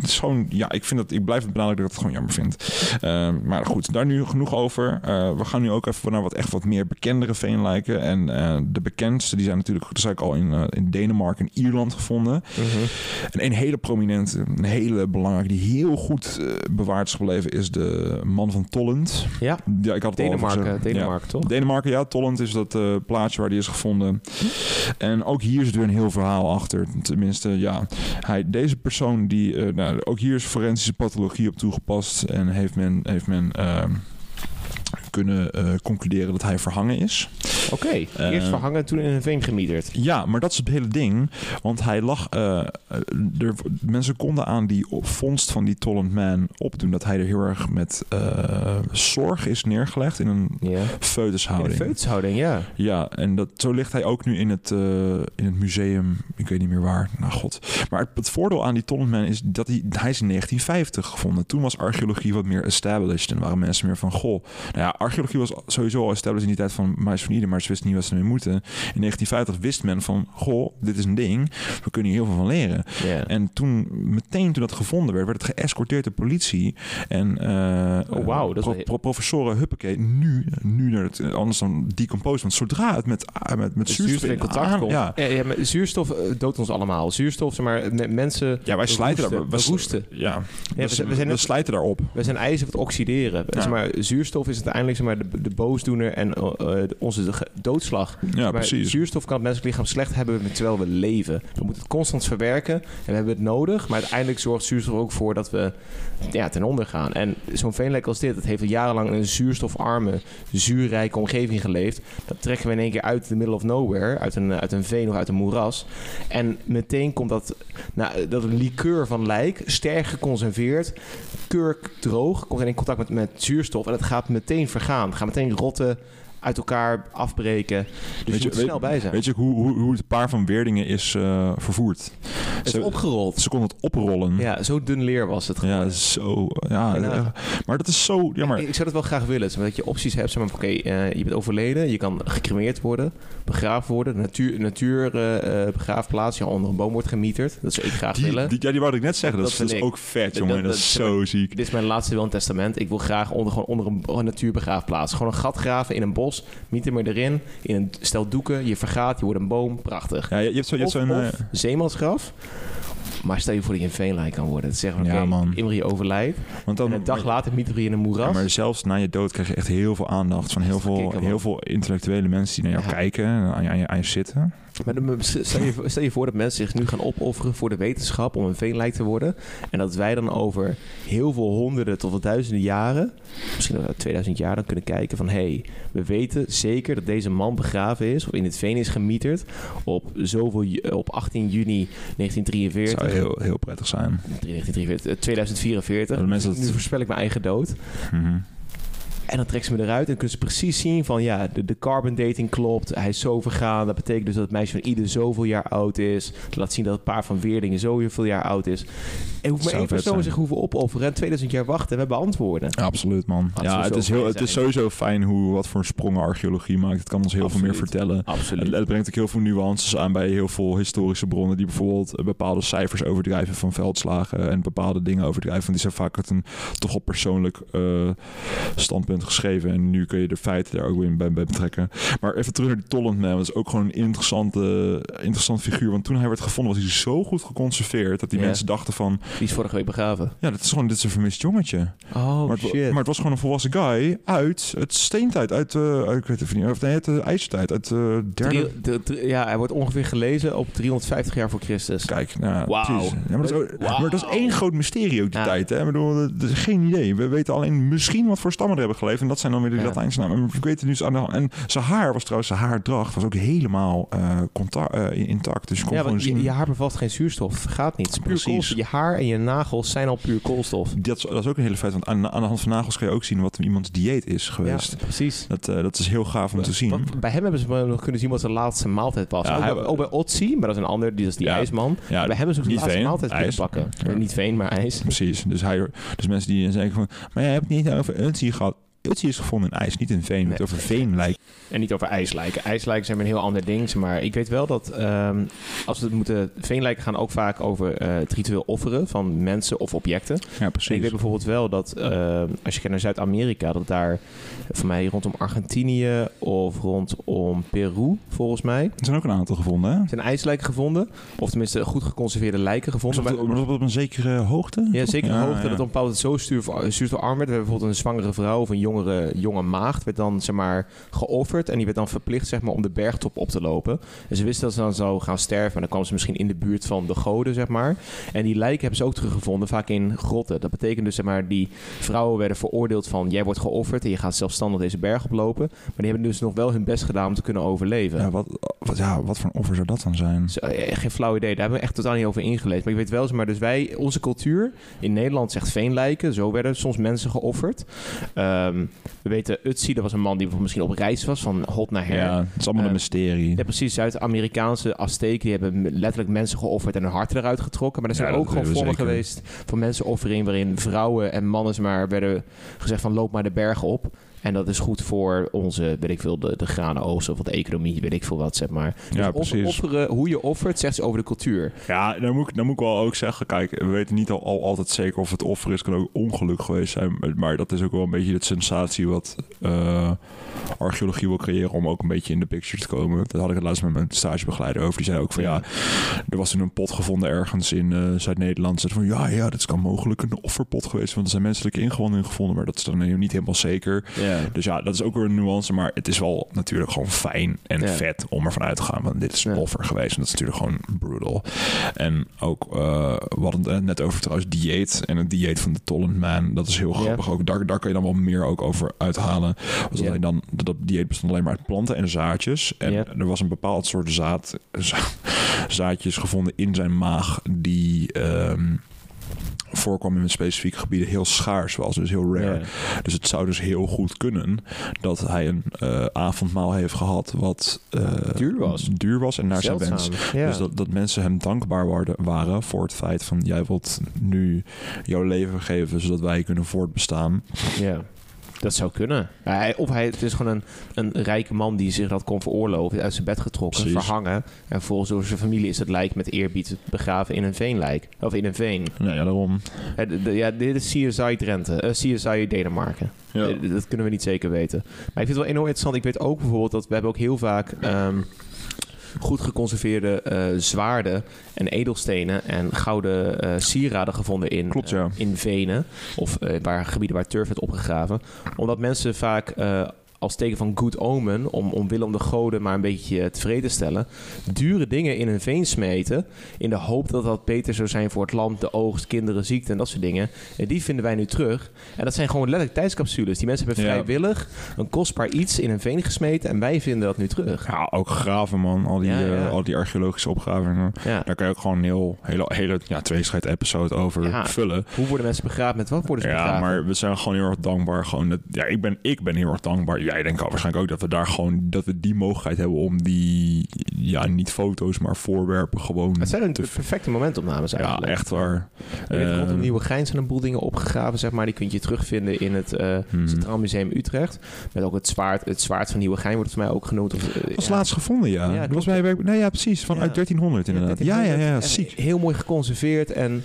gewoon... Ja, ik vind dat... Ik blijf het benadrukken dat ik het gewoon jammer vind. Eh, maar goed, daar nu genoeg over. Eh, we gaan nu ook even naar wat echt wat meer bekendere veenlijken. En eh, de bekendste, die zijn natuurlijk, dat zei ik al, in, eh, in Denemarken en Ierland gevonden. Mhm. En een hele prominente, een hele belangrijke, die heel goed bewaard is gebleven, is de man van Tollend. Ja, Ja, ik had het al over Denemarken. Ja. Denemarken toch? Denemarken, ja. Tollend is dat plaatsje waar die is gevonden. En ook hier zit weer een heel verhaal achter. Tenminste, ja. Hij, deze persoon, die, nou, ook hier is forensische pathologie op toegepast. En heeft men, heeft men ehm, kunnen eh, concluderen dat hij verhangen is. Oké, Eh, eerst verhangen, toen in een veen gemieterd. Ja, maar dat is het hele ding. Want hij lag. eh, er, mensen konden aan die op- vondst van die Tollend Man opdoen dat hij er heel erg met zorg is neergelegd in een Ja. In foetushouding. de feutushouding, ja. Ja, en dat, zo ligt hij ook nu in het, in het museum. Ik weet niet meer waar. Nou god. Maar het, het voordeel aan die Tollenman is dat hij, hij is in 1950 gevonden. Toen was archeologie wat meer established. En waren mensen meer van, goh. Nou ja, archeologie was sowieso al established in die tijd van Iden. Maar ze wisten niet wat ze ermee moeten. In 1950 wist men van, goh, dit is een ding. We kunnen hier heel veel van leren. En toen, meteen toen dat gevonden werd, werd het geëscorteerd door politie. En eh, Oh, wauw, dat pro- pro- professoren Huppakee, nu, nu naar het, anders dan decomposed. Want zodra het met, ah, met, met zuurstof, in contact aan- komt. Ja, Ja, ja, maar zuurstof eh, doodt ons allemaal. Zuurstof, zeg maar, me- mensen... ja, wij slijten daar. we we- roesten. Ja, we we, zijn- we we, zijn net- slijten daarop. We zijn ijzer wat oxideren. Zeg maar, zuurstof is uiteindelijk zeg maar, de, de boosdoener en eh, eh, onze de, doodslag. Ja, maar precies. zuurstof kan het menselijk lichaam slecht hebben terwijl we leven. We moeten het constant verwerken en we hebben het nodig. Maar uiteindelijk zorgt zuurstof er ook voor dat we ja, ten onder gaan. En zo'n veenlijk als dit, het heeft al jarenlang in een zuurstofarme, zuurrijke omgeving geleefd. Dat trekken we in één keer uit the middle of nowhere, uit een, uit een veen of uit een moeras. En meteen komt dat, nou, dat liqueur van lijk, sterk geconserveerd, kurkdroog, komt in contact met, met zuurstof en het gaat meteen vergaan. Het gaat meteen rotten, uit elkaar afbreken. Dus Weet je, moet er snel bij zijn. Weet je hoe, hoe, hoe het paar van Weerdingen is eh, vervoerd? het is Ze, opgerold. ze konden het oprollen. Ja, zo dun leer was het. Ja, gewoon. zo. Ja, Ja. eh, maar dat is zo. Ja, maar Ik zou dat wel graag willen. Dat je opties hebt. Zeg maar, oké, eh, je bent overleden. Je kan gecremeerd worden. Begraven worden. Natuur, natuur eh, begraafplaats. Je onder een boom wordt gemieterd. Dat zou ik graag die, willen. die, ja, die wou ik net zeggen. Dat, Dat is, dat is ik. ook vet, jongen. Dat, dat- is zo ziek. Dit is mijn laatste wil in testament. Ik wil graag onder, gewoon onder een, een natuurbegraafplaats. Gewoon een gat graven in een bos. Miet hem erin. In een stel doeken. Je vergaat. Je wordt een boom. Prachtig. Ja, je, je hebt zo, zo'n... of eh, zeemansgraf. Maar stel je voor dat je een veenlijk kan worden. Dat zeggen we, Ja, oké, man. Imri overlijdt. want En dan, een dag later je in een moeras. Ja, maar zelfs na je dood krijg je echt heel veel aandacht van heel veel, kicken, heel veel intellectuele mensen die naar jou Ja. kijken, aan je, aan je, aan je zitten. Maar stel je, stel je voor dat mensen zich nu gaan opofferen voor de wetenschap om een veenlijk te worden. En dat wij dan over heel veel honderden tot wel duizenden jaren, misschien wel 2000 jaar, dan kunnen kijken van hé, hey, we weten zeker dat deze man begraven is of in het veen is gemieterd op, zoveel, op 18 juni 1943. Heel, heel prettig zijn. 1943, eh, 2044. Dat mensen dat- Nu voorspel ik mijn eigen dood. Mhm. En dan trekken ze me eruit en kunnen ze precies zien van ja, de, de carbon dating klopt. Hij is zo vergaan. Dat betekent dus dat het meisje van ieder zoveel jaar oud is. Dat laat zien dat het paar van Weerdingen zoveel jaar oud is. En hoeft maar één persoon zich hoeven opofferen en 2000 jaar wachten en we hebben antwoorden. Ja, absoluut, man. Dat ja, het is, heel, het is sowieso fijn hoe, wat voor sprongen archeologie maakt. Het kan ons heel veel meer vertellen. Het, Absoluut. het brengt ook heel veel nuances aan bij heel veel historische bronnen die bijvoorbeeld eh, bepaalde cijfers overdrijven van veldslagen en bepaalde dingen overdrijven. Want die zijn vaak uit een toch wel persoonlijk eh, standpunt geschreven. En nu kun je de feiten daar ook weer bij, bij betrekken. Maar even terug naar die Tolland Man. Dat is ook gewoon een interessante, interessant figuur. Want toen hij werd gevonden was hij zo goed geconserveerd dat die Ja. mensen dachten van... Die is vorige week begraven. Ja, dit is gewoon dit is een vermist jongetje. Oh maar, het, maar het was gewoon een volwassen guy uit het steentijd, uit, eh uit ik weet het niet, of nee, de ijzertijd, uit de derde... Drie- de- de- ja, hij wordt ongeveer gelezen op 350 jaar voor Christus. Kijk, nou, Wauw. precies. Ja, maar, dat is maar dat één groot mysterie ook die Ja. tijd. Hè? Ik bedoel, dat is geen idee. We weten alleen misschien wat voor stammen er hebben geleefd. En dat zijn dan weer de Ja. Latijnse namen. Ik weet het nu aan de hand. En zijn haar was trouwens, zijn haardracht was ook helemaal eh, contact, eh, intact. Dus je kon Ja, gewoon zien... je, je haar bevat geen zuurstof. Gaat niet. Puur koolstof. Je haar en je nagels zijn al puur koolstof. dat, is, dat is ook een hele feit. Want aan, aan de hand van nagels kan je ook zien wat iemands dieet is geweest. Ja, precies. Dat, eh, dat is heel gaaf om te zien. Bij hem hebben ze nog kunnen zien wat zijn laatste maaltijd was. Ja, ook, hij- bij, ook bij Otzi, maar dat is een ander, die is die ijsman. Ja, bij hem is ook zijn laatste veen, maaltijd kunnen ijs. pakken. Niet veen, maar ijs. Precies. Dus, hij, dus mensen die zeggen van... Maar jij hebt niet over Utsi gehad. Is gevonden in ijs, niet in veen. Nee. Het over veen lijkt. En niet over ijslijken. Ijslijken zijn weer een heel ander ding. Maar ik weet wel dat ehm, als we het moeten... Veenlijken gaan ook vaak over eh, het ritueel offeren van mensen of objecten. Ja, En precies. ik weet bijvoorbeeld wel dat eh, als je kijkt naar Zuid-Amerika, dat daar voor mij rondom Argentinië of rondom Peru, volgens mij, Er zijn ook een aantal gevonden, hè? zijn ijslijken gevonden. Of tenminste goed geconserveerde lijken gevonden. Maar- dat op een zekere hoogte? Ja, zeker Ja, hoogte ja. dat op een bepaald zo stuur, zuurstofarm werd. We hebben bijvoorbeeld een zwangere vrouw of een jongere, jonge maagd werd dan zeg maar geofferd en die werd dan verplicht zeg maar om de bergtop op te lopen. En ze wisten dat ze dan zou gaan sterven, maar dan kwam ze misschien in de buurt van de goden zeg maar. En die lijken hebben ze ook teruggevonden, vaak in grotten. Dat betekent dus zeg maar die vrouwen werden veroordeeld van jij wordt geofferd en je gaat zelfstandig deze berg oplopen. Maar die hebben dus nog wel hun best gedaan om te kunnen overleven. Ja, wat, wat, ja, wat voor een offer zou dat dan zijn? Zo, geen flauw idee. Daar hebben we echt totaal niet over ingelezen. Maar ik weet wel, zeg maar dus wij, onze cultuur in Nederland zegt veenlijken. Zo werden soms mensen geofferd. We weten, Utsi, dat was een man die misschien op reis was van hot naar her. Ja, het is allemaal Eh, een mysterie. Ja, precies. Zuid-Amerikaanse Azteken die hebben letterlijk mensen geofferd en hun harten eruit getrokken. Maar er zijn Ja, ook gewoon vormen geweest van mensenoffering... waarin vrouwen en mannen maar, werden gezegd van loop maar de bergen op. En dat is goed voor onze, weet ik veel, de, de granenoogst of de economie, weet ik veel wat, zeg maar. Dus Ja, off- precies. offeren, hoe je offert, zegt ze over de cultuur. Ja, dan moet, ik, dan moet ik wel ook zeggen, kijk, we weten niet al, al altijd zeker of het offer is. kan ook ongeluk geweest zijn. Maar- dat is ook wel een beetje de sensatie wat eh, archeologie wil creëren om ook een beetje in de picture te komen. Daar had ik het laatst met mijn stagebegeleider over. Die zei ook van ja, er was toen een pot gevonden ergens in eh, Zuid-Nederland. Ze van ja, ja, dat kan mogelijk een offerpot geweest. Want er zijn menselijke ingewanden in gevonden. Maar dat is dan niet helemaal zeker. Ja. Dus ja, dat is ook weer een nuance. Maar het is wel natuurlijk gewoon fijn en vet om ervan uit te gaan. Want dit is een offer geweest. En dat is natuurlijk gewoon brutal. En ook, uh, we hadden het net over trouwens dieet. En het dieet van de Tollend Man. Dat is heel grappig ook. Daar, daar kan je dan wel meer ook over uithalen. Was alleen dan, dat, dieet bestond alleen maar uit planten en zaadjes. En er was een bepaald soort zaad, za- zaadjes gevonden in zijn maag. Die... ehm, voorkwam in specifieke gebieden heel schaars was, dus heel rare. Ja. Dus het zou dus heel goed kunnen dat hij een eh, avondmaal heeft gehad wat eh, Duur was. duur was en naar zijn wens. Ja. Dus dat, dat mensen hem dankbaar waren, waren voor het feit van jij wilt nu jouw leven geven zodat wij kunnen voortbestaan. Ja, dat zou kunnen. Ja, hij- of hij, het is gewoon een, een rijke man die zich dat kon veroorloven, uit zijn bed getrokken, Precies. verhangen. En volgens door zijn familie is het lijk met eerbied begraven in een veenlijk. Of in een veen. Nou ja, daarom. De- de- ja, dit is CSI Drenthe, eh, CSI Denemarken. Ja. Eh, dat kunnen we niet zeker weten. Maar ik vind het wel enorm interessant. Ik weet ook bijvoorbeeld dat we hebben ook heel vaak ehm, goed geconserveerde eh, zwaarden en edelstenen en gouden eh, sieraden gevonden in, Klopt, eh, ja. in venen of waar gebieden waar turf werd opgegraven. Omdat mensen vaak als teken van good omen, om, om de goden maar een beetje tevreden te stellen, dure dingen in een veen smeten in de hoop dat dat beter zou zijn voor het land, de oogst, kinderen, ziekte en dat soort dingen. En die vinden wij nu terug. En dat zijn gewoon letterlijk tijdscapsules. Die mensen hebben Ja. vrijwillig een kostbaar iets in een veen gesmeten en wij vinden dat nu terug. Ja, ook graven man, al die, Ja, ja. eh, al die archeologische opgravingen. Ja. Daar kan je ook gewoon een heel, hele, hele ja, tweescheid episode over Ja. vullen. Hoe worden mensen begraven? Met wat worden ze Ja, begraven? maar we zijn gewoon heel erg dankbaar. Gewoon dat, ja, ik, ben, ik ben heel erg dankbaar. Jij denkt al waarschijnlijk ook dat we daar gewoon dat we die mogelijkheid hebben om die, ja, niet foto's, maar voorwerpen gewoon. Het zijn een te perfecte momentopnames ja, eigenlijk. echt waar. Weet, rondom Eh, Nieuwe Gein zijn een boel dingen opgegraven, zeg maar. Die kun je terugvinden in het eh, Hmm. Centraal Museum Utrecht. Met ook het zwaard, het zwaard van Nieuwe Gein wordt het voor mij ook genoemd. Of, eh, was ja. laatst gevonden, ja. Ja, dat was bij, bij- nee, ja, precies. Vanuit Ja. 1300 inderdaad. Ja, ja, ja, Echt ziek. Heel mooi geconserveerd. En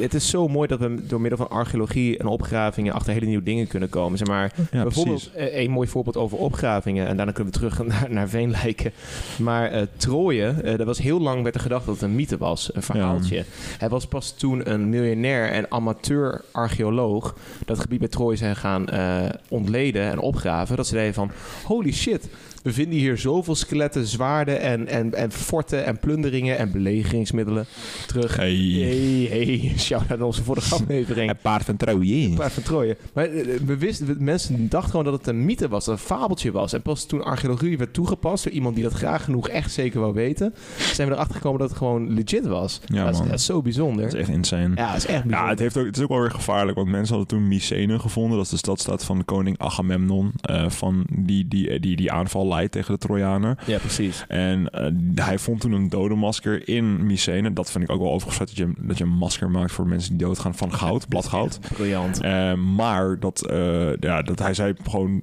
het is zo mooi dat we door middel van archeologie en opgravingen achter hele nieuwe dingen kunnen komen. Zeg maar, Ja, bijvoorbeeld eh, een mooi voorbeeld over opgravingen. En daarna kunnen we terug naar, naar Veenlijken. Maar eh Troje, eh dat was heel lang werd er gedacht dat het een mythe was. Een verhaaltje. Hij was pas toen een miljonair en amateur archeoloog dat gebied bij Troje zijn gaan eh, ontleden en opgraven. Dat ze deden van, holy shit, we vinden hier zoveel skeletten, zwaarden en, en, en forten en plunderingen en belegeringsmiddelen terug. Hey. Hey, hey, shout out onze vorige aflevering. Het paard van Troje. Paard van Troje. Maar eh, we wisten, mensen dachten gewoon dat het een mythe was, dat het een fabeltje was. En pas toen archeologie werd toegepast door iemand die dat graag genoeg echt zeker wou weten, zijn we erachter gekomen dat het gewoon legit was. Ja, dat, is, dat is zo bijzonder. Dat is echt insane. Ja, dat is echt bijzonder. Ja, het, heeft ook, het is ook wel weer gevaarlijk, want mensen hadden toen Mycene gevonden. Dat is de stadstaat van de koning Agamemnon, eh, van die, die, die die aanval tegen de Trojanen. Ja, precies. En eh, hij vond toen een dodenmasker in Mycene. Dat vind ik ook wel overigens vet, dat je, dat je een masker maakt voor mensen die doodgaan van goud, bladgoud. Briljant. Eh, maar dat, eh, ja, dat hij zei gewoon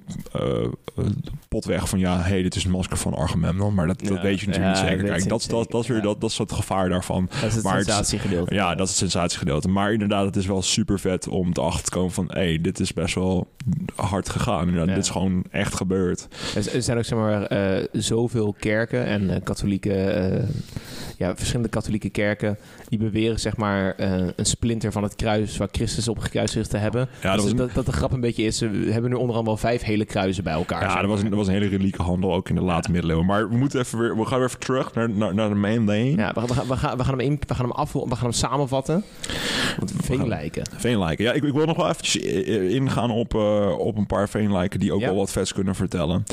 potweg van ja, hey, dit is een masker van Agamemnon. Maar dat, dat weet je natuurlijk ja, niet zeker. dat Kijk, dat, dat, dat, is weer, dat, dat is het gevaar daarvan. Dat is het Maar het sensatiegedeelte. Ja, dat is het sensatiegedeelte. Maar inderdaad, het is wel super vet om te achter te komen van... hé, hey, dit is best wel hard gegaan. Inderdaad, Ja. Dit is gewoon echt gebeurd. Er er zijn ook maar, eh, zoveel kerken en eh, katholieke, eh, ja, verschillende katholieke kerken die beweren zeg maar eh, een splinter van het kruis waar Christus op gekruisigd te hebben. Ja, dat Dus was, dat, dat de grap een beetje is, we hebben nu onder andere wel vijf hele kruisen bij elkaar. ja, dat was, een, dat was een hele relieke handel, ook in de late middeleeuwen. Maar we moeten even weer... We gaan weer even terug naar, naar, naar de main lane. Ja, we, we, gaan, we, gaan, we, gaan hem in, we gaan hem af, we gaan hem samenvatten. Want veenlijken. Veenlijken. Ja, ik, ik wil nog wel eventjes i- ingaan op, eh, op een paar veenlijken die ook Ja. wel wat vets kunnen vertellen.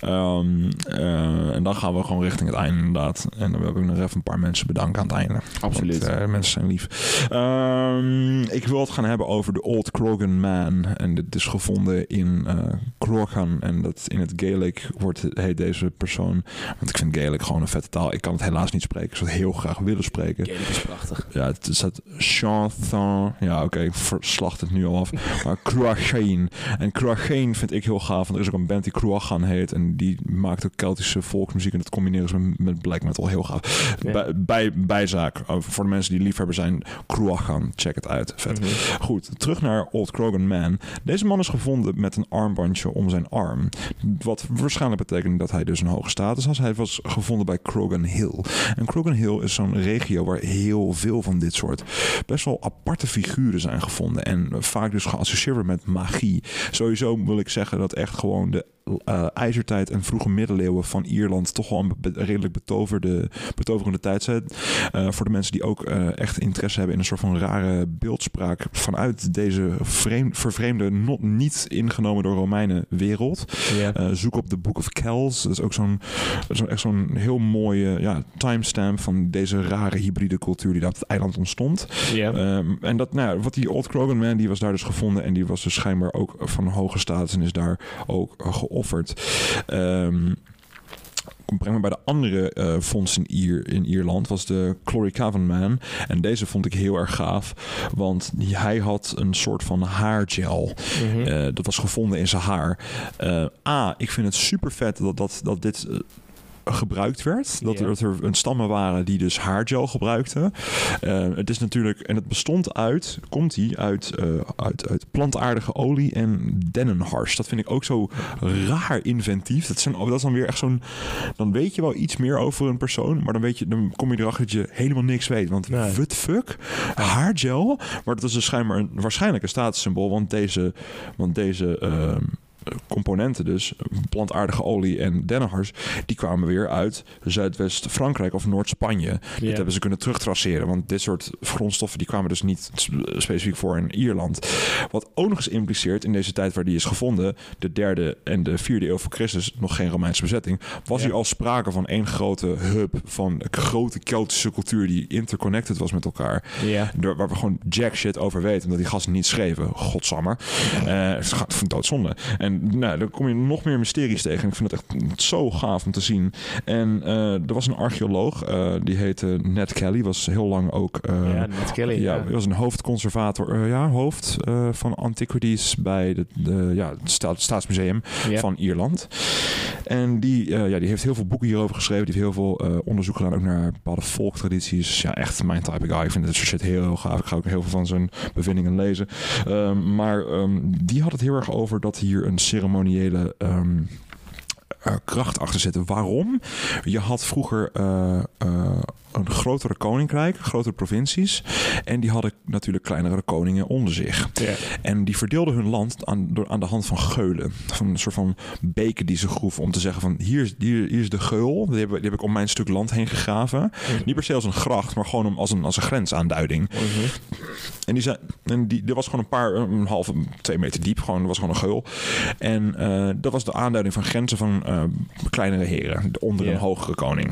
Ehm, eh, en dan gaan we gewoon richting het einde inderdaad. En dan wil ik nog even een paar mensen bedanken aan het einde. Absoluut. Want, eh, mensen zijn lief. Ehm, ik wil het gaan hebben over de Old Krogan Man. En dit is gevonden in eh Krogan. En dat in het Gaelic wordt, heet deze persoon... Want ik vind Gaelic gewoon een vette taal. Ik kan het helaas niet spreken. Ik zou het heel graag willen spreken. Gaelic is prachtig. Ja, het staat Chanthon. Ja, oké, ik verslacht het nu al af. Maar Cruachan. En Cruachan vind ik heel gaaf. Want er is ook een band die Cruachan heet. En die maakt ook Keltische volksmuziek. En dat combineren ze met black metal heel gaaf. Bij, bij, bijzaak. Voor de mensen die liefhebber zijn, Kruachan. Check het uit. Vet. Mhm. Goed, terug naar Old Krogan Man. Deze man is gevonden met een armbandje om zijn arm. Wat waarschijnlijk betekent dat hij dus een hoge status had. Hij was gevonden bij Krogan Hill. En Krogan Hill is zo'n regio waar heel veel van dit soort best wel aparte figuren zijn gevonden. En vaak dus geassocieerd met magie. Sowieso wil ik zeggen dat echt gewoon de eh, ijzertijd en vroege middeleeuwen van Ierland toch wel een be- redelijk betoverde, betoverende tijd zijn. Eh, voor de mensen die ook eh, echt interesse hebben in een soort van rare beeldspraak vanuit deze vreemd, vervreemde, not, niet ingenomen door Romeinen wereld. Zoek op de Book of Kells. Dat is ook zo'n zo, echt zo'n heel mooie ja, timestamp van deze rare hybride cultuur die daar op het eiland ontstond. ja. Ehm, en dat, nou, wat die Old Krogan Man, die was daar dus gevonden en die was dus schijnbaar ook van hoge status en is daar ook eh, geofferd. Ehm breng me bij de andere eh fonds in, Ier, in Ierland, was de Chloricavan Man. En deze vond ik heel erg gaaf, want hij had een soort van haargel. Mhm. Eh, dat was gevonden in zijn haar. Eh, A, ik vind het super vet dat, dat, dat dit gebruikt werd. Dat, er, dat er een stammen waren die dus haargel gebruikten. Eh, het is natuurlijk, en het bestond uit, komt die uit, eh, uit, uit plantaardige olie en dennenhars. Dat vind ik ook zo raar inventief. Dat, zijn, dat is dan weer echt zo'n, dan weet je wel iets meer over een persoon, maar dan weet je, dan kom je erachter dat je helemaal niks weet. Want Nee. what the fuck? Haargel? Maar dat is dus schijnbaar een, waarschijnlijk een statussymbool, want deze, want deze ehm, componenten dus, plantaardige olie en dennenhars, die kwamen weer uit Zuidwest-Frankrijk of Noord-Spanje. Dit hebben ze kunnen terugtraceren, want dit soort grondstoffen die kwamen dus niet specifiek voor in Ierland. Wat ook nog eens impliceert in deze tijd waar die is gevonden, de derde en de vierde eeuw voor Christus, nog geen Romeinse bezetting, was hier al sprake van één grote hub van grote Keltische cultuur die interconnected was met elkaar. Ja. Door, waar we gewoon jack shit over weten. Omdat die gasten niet schreven. Godsammer. Eh het gaat van doodzonde. En nou, dan kom je nog meer mysteries tegen. En ik vind het echt zo gaaf om te zien. En eh, er was een archeoloog. eh, die heette Ned Kelly. Was heel lang ook... eh, ja, Ned Kelly. ja, Ja. hij was een hoofdconservator, ja, hoofd van antiquities bij de, de, ja, het Sta- Staatsmuseum van Ierland. En die, ja, die heeft heel veel boeken hierover geschreven. Die heeft heel veel onderzoek gedaan ook naar bepaalde volktradities. Ja, echt mijn type of guy. Ik vind dit soort shit heel, heel gaaf. Ik ga ook heel veel van zijn bevindingen lezen. Ehm, maar ehm, die had het heel erg over dat hier een ceremoniële... ehm, eh, kracht achter zitten. Waarom? Je had vroeger eh, eh, een grotere koninkrijk, grotere provincies. En die hadden natuurlijk kleinere koningen onder zich. Ja. En die verdeelden hun land aan, door, aan de hand van geulen. Van een soort van beken die ze groeven. Om te zeggen van hier, is- hier, hier is de geul. Die heb, die heb ik om mijn stuk land heen gegraven. Niet per se als een gracht, maar gewoon om- als een, als een grensaanduiding. Mhm. En die zei, en die, er was gewoon een paar, een halve, twee meter diep. Gewoon, er was gewoon een geul. En eh, dat was de aanduiding van grenzen van eh, kleinere heren. Onder een hogere koning.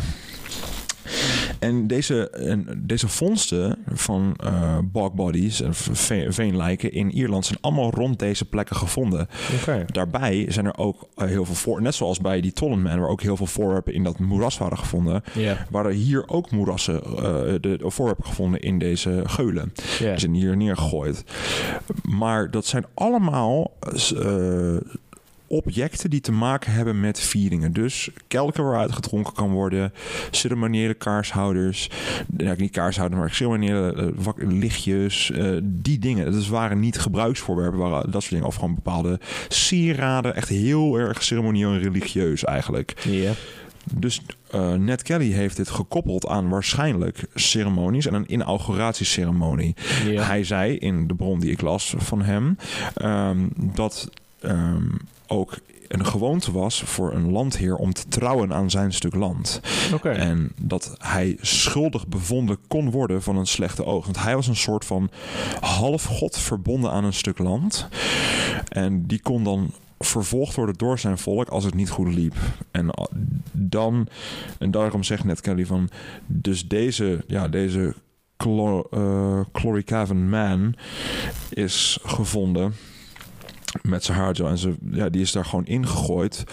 En deze, en deze vondsten van eh bog bodies en ve- veenlijken in Ierland zijn allemaal rond deze plekken gevonden. Daarbij zijn er ook eh, heel veel voor, net zoals bij die Tollenman, waar ook heel veel voorwerpen in dat moeras waren gevonden, Ja. waren hier ook moerassen, eh, de, voorwerpen gevonden in deze geulen. Ja. Die zijn hier neergegooid. Maar dat zijn allemaal objecten die te maken hebben met vieringen. Dus kelken waaruit gedronken kan worden, ceremoniële kaarshouders, ja, niet kaarshouders, maar ceremoniële wak- lichtjes, eh, die dingen. Dat waren niet gebruiksvoorwerpen, waren dat soort dingen. Of gewoon bepaalde sieraden, echt heel erg ceremonieel en religieus eigenlijk. Ja. Dus eh Ned Kelly heeft dit gekoppeld aan waarschijnlijk ceremonies en een inauguratieceremonie. Ja. Hij zei in de bron die ik las van hem ehm, dat ehm, ook een gewoonte was voor een landheer om te trouwen aan zijn stuk land. En dat hij schuldig bevonden kon worden van een slechte oog. Want hij was een soort van halfgod verbonden aan een stuk land. En die kon dan vervolgd worden door zijn volk als het niet goed liep. En dan, en daarom zegt net Kelly van, dus deze, ja, deze Chlor, Chloricavan man is gevonden met zijn haargel. En ze, ja, die is daar gewoon ingegooid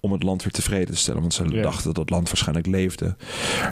om het land weer tevreden te stellen. Want ze Ja. dachten dat het land waarschijnlijk leefde.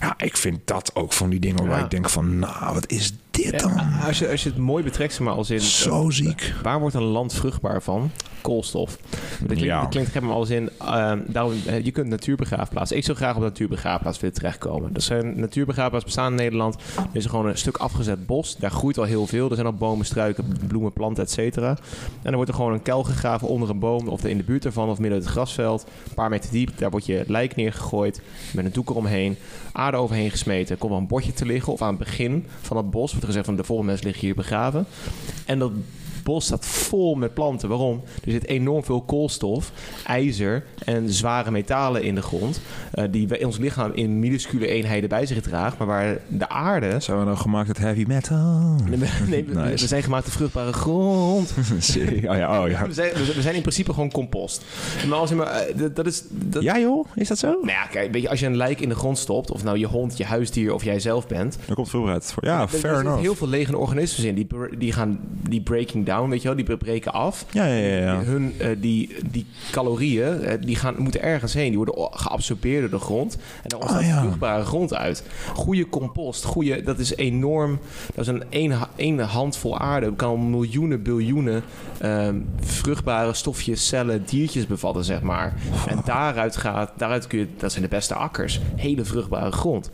Ja, ik vind dat ook van die dingen waar Ja. ik denk van, nou, wat is dit dan? Als je, als je het mooi betrekt, zeg maar als in... Zo ziek. Waar wordt een land vruchtbaar van? Koolstof. Dat klinkt, Ja. dat klinkt gek, maar als in... ehm, daarom, eh, je kunt natuurbegraafplaatsen. Ik zou graag op een natuurbegraafplaats willen terechtkomen. Er zijn natuurbegraafplaatsen bestaan in Nederland. Er is gewoon een stuk afgezet bos. Daar groeit al heel veel. Er zijn al bomen, struiken, bloemen, planten, et cetera. En dan wordt er gewoon een kuil gegraven onder een boom... of in de buurt ervan, of midden in het grasveld. Een paar meter diep. Daar wordt je lijk neergegooid. Met een doek eromheen. Aarde overheen gesmeten. Er komt wel een bordje te liggen. Of aan het begin van het bos wordt er gezegd... van de volgende mensen liggen hier begraven. En dat bos staat vol met planten. Waarom? Er zit enorm veel koolstof, ijzer en zware metalen in de grond. eh, die wij- ons lichaam in minuscule eenheden bij zich draagt. Maar waar de aarde... Zijn we nou gemaakt uit heavy metal? Nee, we- we zijn gemaakt van vruchtbare grond. oh ja, oh ja. We zijn, we zijn in principe gewoon compost. Maar als je maar, eh, dat, dat is... Dat, Ja joh, is dat zo? Nou ja, kijk, weet je, als je een lijk in de grond stopt, of nou je hond, je huisdier of jij zelf bent, Daar komt veel uit voor. Ja, fair er zitten enough. heel veel lege organismen in. Die, die gaan die breaking down, weet je wel, die breken af. Ja, ja, ja. ja. Hun, eh, die, die calorieën, eh, die gaan, moeten ergens heen. Die worden geabsorbeerd door de grond. En dan ontstaat Ah, vruchtbare grond uit. Goede compost, goede, dat is enorm. Dat is een één, ha- één handvol aarde. kan al miljoenen, biljoenen ehm, vruchtbare stofjes, cellen, diertjes bevatten, zeg maar. En daaruit gaat, daaruit kun je, dat zijn de beste akkers. Hele vruchtbare grond.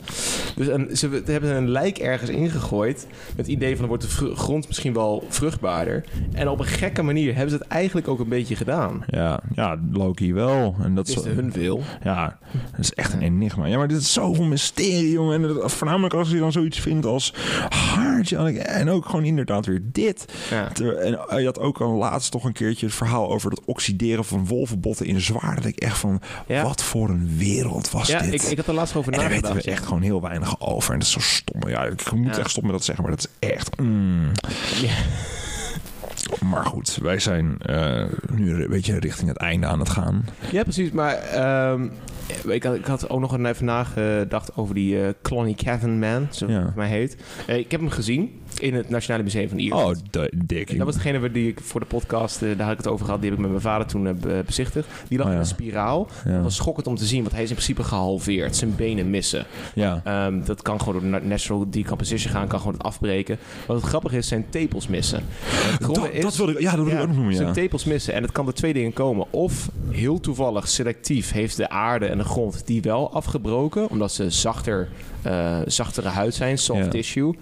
Dus een, ze hebben een lijk ergens ingegooid. Met het idee van, dan wordt de grond misschien wel vruchtbaarder. En op een gekke manier hebben ze het eigenlijk ook een beetje gedaan. Ja, ja, Loki wel. En dat is, hun wil. Ja, dat is echt een enigma. Ja, maar dit is zoveel mysterie, jongen. En dat- voornamelijk als je dan zoiets vindt als haartje. En ook gewoon inderdaad weer dit. Ja. Ter- En eh, je had ook al laatst toch een keertje het verhaal over het oxideren van wolvenbotten in zwaar. Dat ik echt van, Ja. wat voor een wereld was Ja, dit? ik, ik had er laatst over en daar weten nagedacht. we echt gewoon heel weinig over. En dat is zo stom. Ja, ik moet Ja. echt stoppen met dat zeggen, maar dat is echt... mm. Ja. Maar goed, wij zijn eh, nu een beetje richting het einde aan het gaan. Ja, precies. Maar ehm, ik, had, ik had ook nog even nagedacht over die eh Clonny Cavern Man, zo Ja. hij mij heet. Eh, ik heb hem gezien in het Nationale Museum van Ierland. Oh, dik. Dat was degene waar die ik voor de podcast, eh, daar had ik het over gehad, die heb ik met mijn vader toen eh, be- bezichtigd. Die lag Oh, in ja. een spiraal. Ja. Dat was schokkend om te zien, want hij is in principe gehalveerd. Zijn benen missen. Ja. Ehm, dat kan gewoon door na- natural decomposition gaan, kan gewoon het afbreken. Wat het grappige is, zijn tepels missen. Dat, is, dat wilde ik, ja, dat wilde ik ook nog noemen, zijn ja. tepels missen. En het kan door twee dingen komen. Of heel toevallig, selectief, heeft de aarde en de grond die wel afgebroken. Omdat ze zachter, eh, zachtere huid zijn, soft Ja. tissue.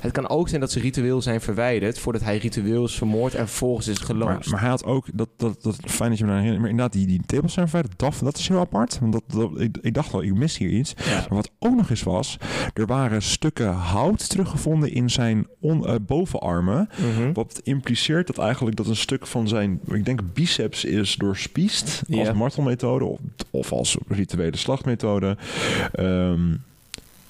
Het kan ook zijn dat ze ritueel zijn verwijderd... voordat hij ritueel is vermoord en vervolgens is Maar, geloosd. maar hij had ook, dat, dat, dat fijn dat je me daar herinnert, maar inderdaad, die, die tepels zijn verder, dat, dat is heel apart. Want dat, dat, ik, ik dacht wel, ik mis hier iets. Ja. Maar wat ook nog eens was, er waren stukken hout teruggevonden in zijn on, eh, bovenarmen. Mhm. Wat impliceert dat eigenlijk dat een stuk van zijn, ik denk biceps is doorspiest als martelmethode of, of als rituele slachtmethode. Ehm,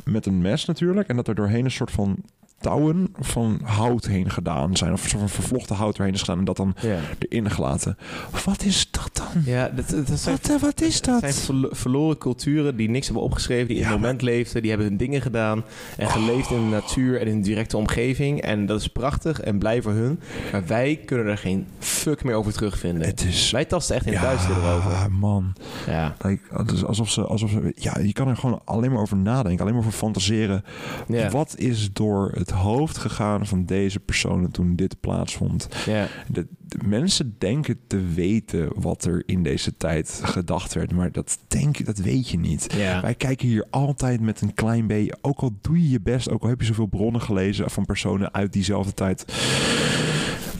met een mes natuurlijk. En dat er doorheen een soort van touwen van hout heen gedaan zijn. Of van vervlochten hout erheen is gedaan en dat dan Ja. erin gelaten. Wat is dat dan? Ja, dat, dat zijn, Wat, eh, wat is het dat? zijn verlo- verloren culturen die niks hebben opgeschreven, die in Ja, het moment leefden, die hebben hun dingen gedaan en geleefd in de natuur en in de directe omgeving. En dat is prachtig en blij voor hun. Maar wij kunnen er geen fuck meer over terugvinden. Het is... Wij tasten echt in het duister erover. man. Ja. Het is alsof ze, alsof ze... Ja, je kan er gewoon alleen maar over nadenken. Alleen maar over fantaseren. Ja. Wat is door het hoofd gegaan van deze personen toen dit plaatsvond? Ja. De, de mensen denken te weten wat er in deze tijd gedacht werd. Maar dat, denk, je- dat weet je niet. Wij kijken hier altijd met een klein beetje. Ook al doe je je best, ook al heb je zoveel bronnen gelezen van personen uit diezelfde tijd.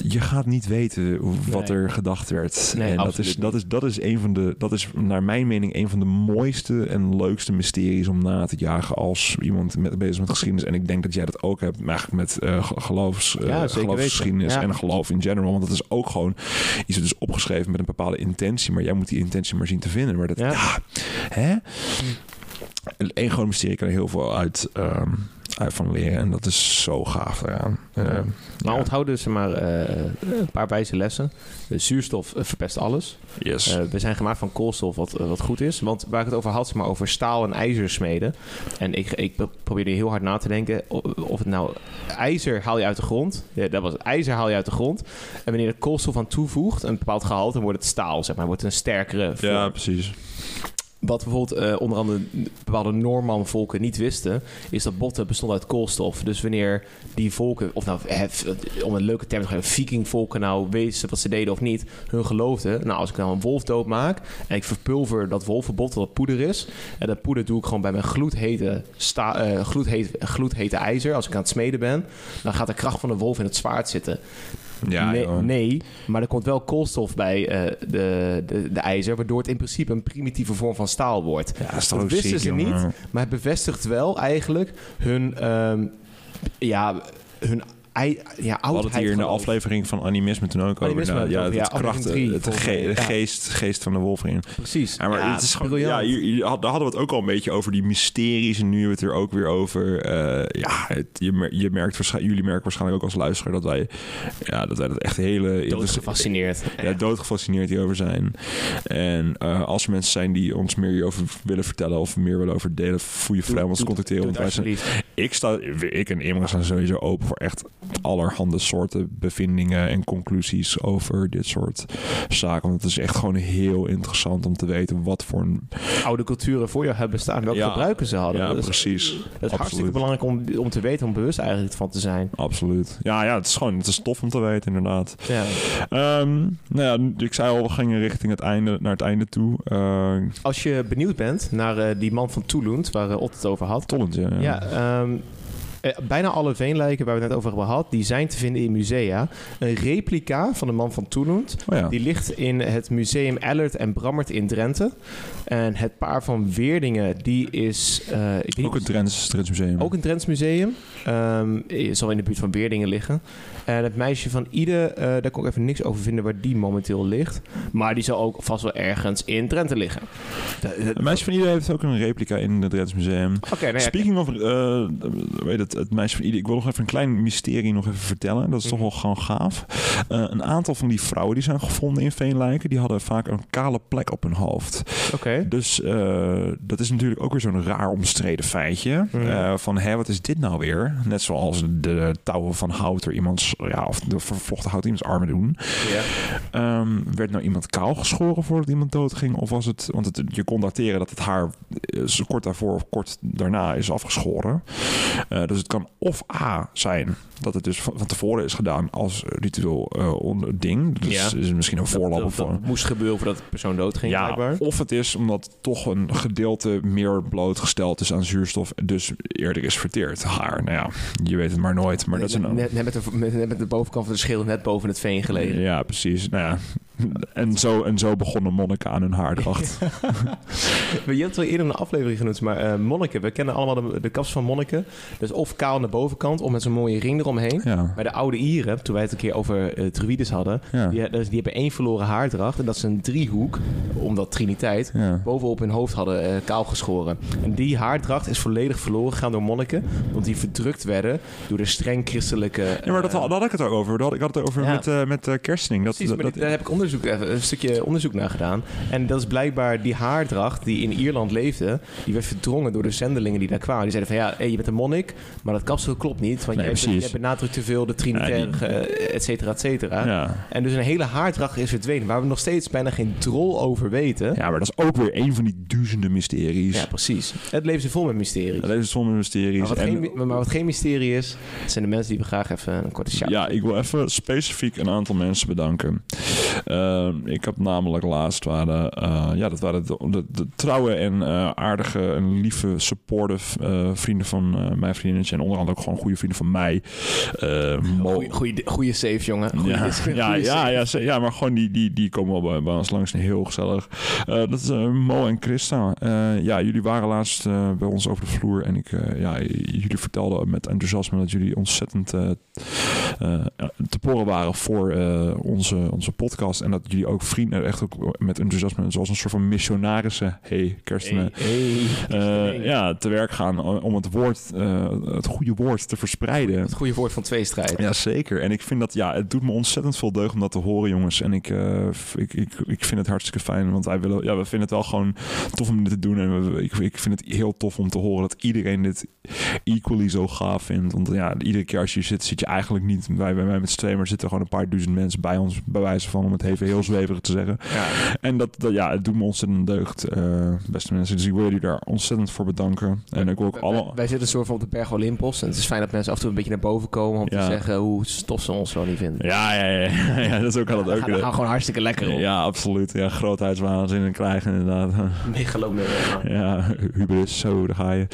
Je gaat niet weten wat Nee. er gedacht werd. Nee, en dat is, dat, is, dat is een van de, dat is naar mijn mening een van de mooiste en leukste mysteries om na te jagen als iemand met, bezig is met geschiedenis. En ik denk dat jij dat ook hebt, eigenlijk met ge- geloofs, Ja, zeker geloofsgeschiedenis. Ja. en geloof in general. Want dat is ook gewoon iets dat is opgeschreven met een bepaalde intentie, maar jij moet die intentie maar zien te vinden. Maar dat, Ja. ja, hè? Eén groot mysterie kan er heel veel uit, ehm, uit van leren. En dat is zo gaaf eraan. Eh, Ja. Maar ja. onthoud dus maar eh, een paar wijze lessen. De zuurstof eh, verpest alles. Yes. Eh, we zijn gemaakt van koolstof, wat, wat goed is. Want waar ik het over had, zeg maar over staal en ijzer smeden. En ik, ik pro- probeerde heel hard na te denken of het nou ijzer haal je uit de grond. Ja, dat was het. ijzer haal je uit de grond. En wanneer er koolstof aan toevoegt, een bepaald gehalte, dan wordt het staal, zeg maar. Wordt een sterkere vorm. ja, precies. Wat bijvoorbeeld eh, onder andere bepaalde Noorman-volken niet wisten, is dat botten bestonden uit koolstof. Dus wanneer die volken, of nou, om een leuke term te geven, vikingvolken nou wisten wat ze deden of niet, hun geloofden, nou als ik nou een wolf doodmaak en ik verpulver dat wolvenbot, dat poeder is, en dat poeder doe ik gewoon bij mijn gloedhete, sta, gloedhete, gloedhete ijzer, als ik aan het smeden ben, dan gaat de kracht van de wolf in het zwaard zitten. Ja, nee, maar er komt wel koolstof bij eh, de, de, de ijzer, waardoor het in principe een primitieve vorm van staal wordt. Ja, Dat ook wisten ziek, ze jongen. niet, maar het bevestigt wel eigenlijk hun, ehm, ja, hun ja, We hadden het oudheid hier in de aflevering van animisme toen ook over. Animisme nou, ja, over, het ja, kracht, aflevering drie, het ge- mij, de ja. geest, geest van de wolf erin. Precies. Ja, maar het is gewoon, briljant. ja, hier, hier had- daar hadden we het ook al een beetje over die mysteries. En nu hebben we het er ook weer over. eh, ja, het, je, je merkt waarschijnlijk, jullie merken waarschijnlijk ook als luisteraar dat wij, ja, dat wij dat echt hele Dood gefascineerd. ja, doodgefascineerd hierover zijn. En eh, als er mensen zijn die ons meer hierover willen vertellen of meer willen over delen, voel je vrij om ons te contacteren. Want het wij zijn, ik, sta, ik en Imre staan sowieso open voor echt allerhande soorten bevindingen en conclusies over dit soort zaken. Want het is echt gewoon heel interessant om te weten wat voor een... Oude culturen voor jou hebben bestaan, welke Ja. gebruiken ze hadden. Ja, dat is, precies. dat is hartstikke belangrijk om, om te weten, om bewust eigenlijk van te zijn. Absoluut. Ja, ja, het is gewoon het is tof om te weten, inderdaad. Ja. Ehm, nou ja, ik zei al, we gingen richting het einde, naar het einde toe. Eh Als je benieuwd bent naar eh, die man van Toulon, waar uh, Ott het over had. Tollend, ja. Ja, ehm, eh, bijna alle veenlijken waar we het net over hebben gehad, die zijn te vinden in musea. Een replica van de man van Toulon, Oh ja. die ligt in het museum Ellert en Brammert in Drenthe. En het paar van Weerdingen, die is... eh, ik Ook Drents, Drents Museum. ook een Drents museum. Ehm, eh, zal in de buurt van Weerdingen liggen. En het meisje van Ide, eh, daar kon ik even niks over vinden waar die momenteel ligt. Maar die zal ook vast wel ergens in Drenthe liggen. Da- Het meisje van Ieder heeft ook een replica in het Drents Museum. Oké, nou ja, Speaking of, eh, weet het, het meisje van Ieder. Ik wil nog even een klein mysterie nog even vertellen. Dat is toch Mhm. wel gewoon gaaf. Eh, een aantal van die vrouwen die zijn gevonden in Veenlijken, die hadden vaak een kale plek op hun hoofd. oké. Dus eh, dat is natuurlijk ook weer zo'n raar omstreden feitje. Mhm. Eh, van, hé, wat is dit nou weer? Net zoals de touwen van hout door iemands, ja, of de vervlochten hout iemands armen doen. Ja. Ehm, werd nou iemand kaal geschoren voordat iemand doodging? Of was het, want het, je kon dateren dat het haar eh, kort daarvoor of kort daarna is afgeschoren. Eh, dus het kan of A zijn dat het dus van, van tevoren is gedaan als ritueel eh, onder- ding. Dus Ja. is misschien een voorlap Dat, moest gebeuren voordat de persoon doodging, ja, blijkbaar. of het is omdat toch een gedeelte meer blootgesteld is aan zuurstof, dus eerder is verteerd. Haar, nou ja, je weet het maar nooit. Maar dat is een, net, net, met met, net met de bovenkant van de schil net boven het veen gelegen. Ja, precies. Nou ja, en zo, en zo begonnen monniken aan hun haardracht. Maar Je hebt het wel eerder in een aflevering genoemd, maar eh, monniken, we kennen allemaal de, de kaps van monniken. Dus of kaal aan de bovenkant, of met zo'n mooie ring eromheen. Ja, Bij de oude Ieren, toen wij het een keer over uh, druides hadden, ja, die, dus die hebben één verloren haardracht. En dat is een driehoek, omdat Triniteit, ja. bovenop hun hoofd hadden eh, kaal geschoren. En die haardracht is volledig verloren gegaan door monniken, want die verdrukt werden door de streng christelijke... Ja, maar dat, had- daar had ik het ook over. Dat had, ik had het over Ja. met, met Kerstening. Dat, Precies, dat- daar heb ik onderzoek, even, een stukje onderzoek naar gedaan. En dat is blijkbaar die haardracht die in Ierland leefde, die werd verdrongen door de zendelingen die daar kwamen. Die zeiden van ja, hey, je bent een monnik, maar dat kapsel klopt niet, want Nee, je, hebt, benadrukt te veel de trinitaire, Ja, die- eh, et cetera, et cetera. ja. En dus een hele haardracht is verdwenen, waar we nog steeds bijna geen drol over weten. ja, maar dat is ook weer een van die duizenden mysteries. Ja, precies. Het leven is vol met mysteries. Dat is zonder mysteries. Maar wat, En- geen, maar wat geen mysterie is, zijn de mensen die we graag even een korte shout Ja, ik wil even specifiek een aantal mensen bedanken. Eh, ik heb namelijk laatst waren, eh, ja, dat waren de, de, de trouwe en eh, aardige en lieve, supportive eh, vrienden van mijn vriendinnetje. En onder andere ook gewoon goede vrienden van mij. Goeie, goeie, goeie save, jongen. Goeie ja, ja, ja, ja, ja, maar gewoon die, die, die komen wel bij, bij ons langs heel gezellig. Dat is Mo en Christa. Ja, jullie waren laatst bij ons over de vloer en ik, ja, jullie vertelden met enthousiasme dat jullie ontzettend te poren waren voor onze, onze podcast en dat jullie ook vrienden echt ook met enthousiasme zoals een soort van missionarissen, hey hey. eh, ja, te werk gaan om het woord, eh, het goede woord te verspreiden. Het goede woord van tweestrijd. Ja, zeker. En ik vind dat, ja, het doet me ontzettend veel deugd om dat te horen, jongens. En ik, eh, ik, ik, ik vind het hartstikke fijn, want wij willen, ja, we vinden het wel gewoon tof om dit te doen. En we, ik, ik vind het heel tof om te horen dat iedereen dit equally zo gaaf vindt. Want ja, iedere keer als je zit, zit je eigenlijk niet, wij, wij, wij met z'n tweeën, maar er zitten gewoon een paar duizend mensen bij ons, bij wijze van, om het even heel zweverig te zeggen. Ja. En dat, dat ja, het doet me ontzettend deugd, eh, beste mensen. Dus ik wil jullie daar ontzettend voor bedanken. En ik wil ook Wij- alle... Wij, wij zitten soort van op de berg Olympos. En het is fijn dat mensen af en toe een beetje naar boven komen om Ja. te zeggen hoe stof ze ons wel niet vinden. Ja, ja, ja, ja, ja, dat is ook ook... gaan, daar gaan we gewoon hartstikke lekker op. Ja, absoluut. Ja, grootheidswaanzin krijgen inderdaad. Megaloomne. Ja, hubris, zo, daar ga je.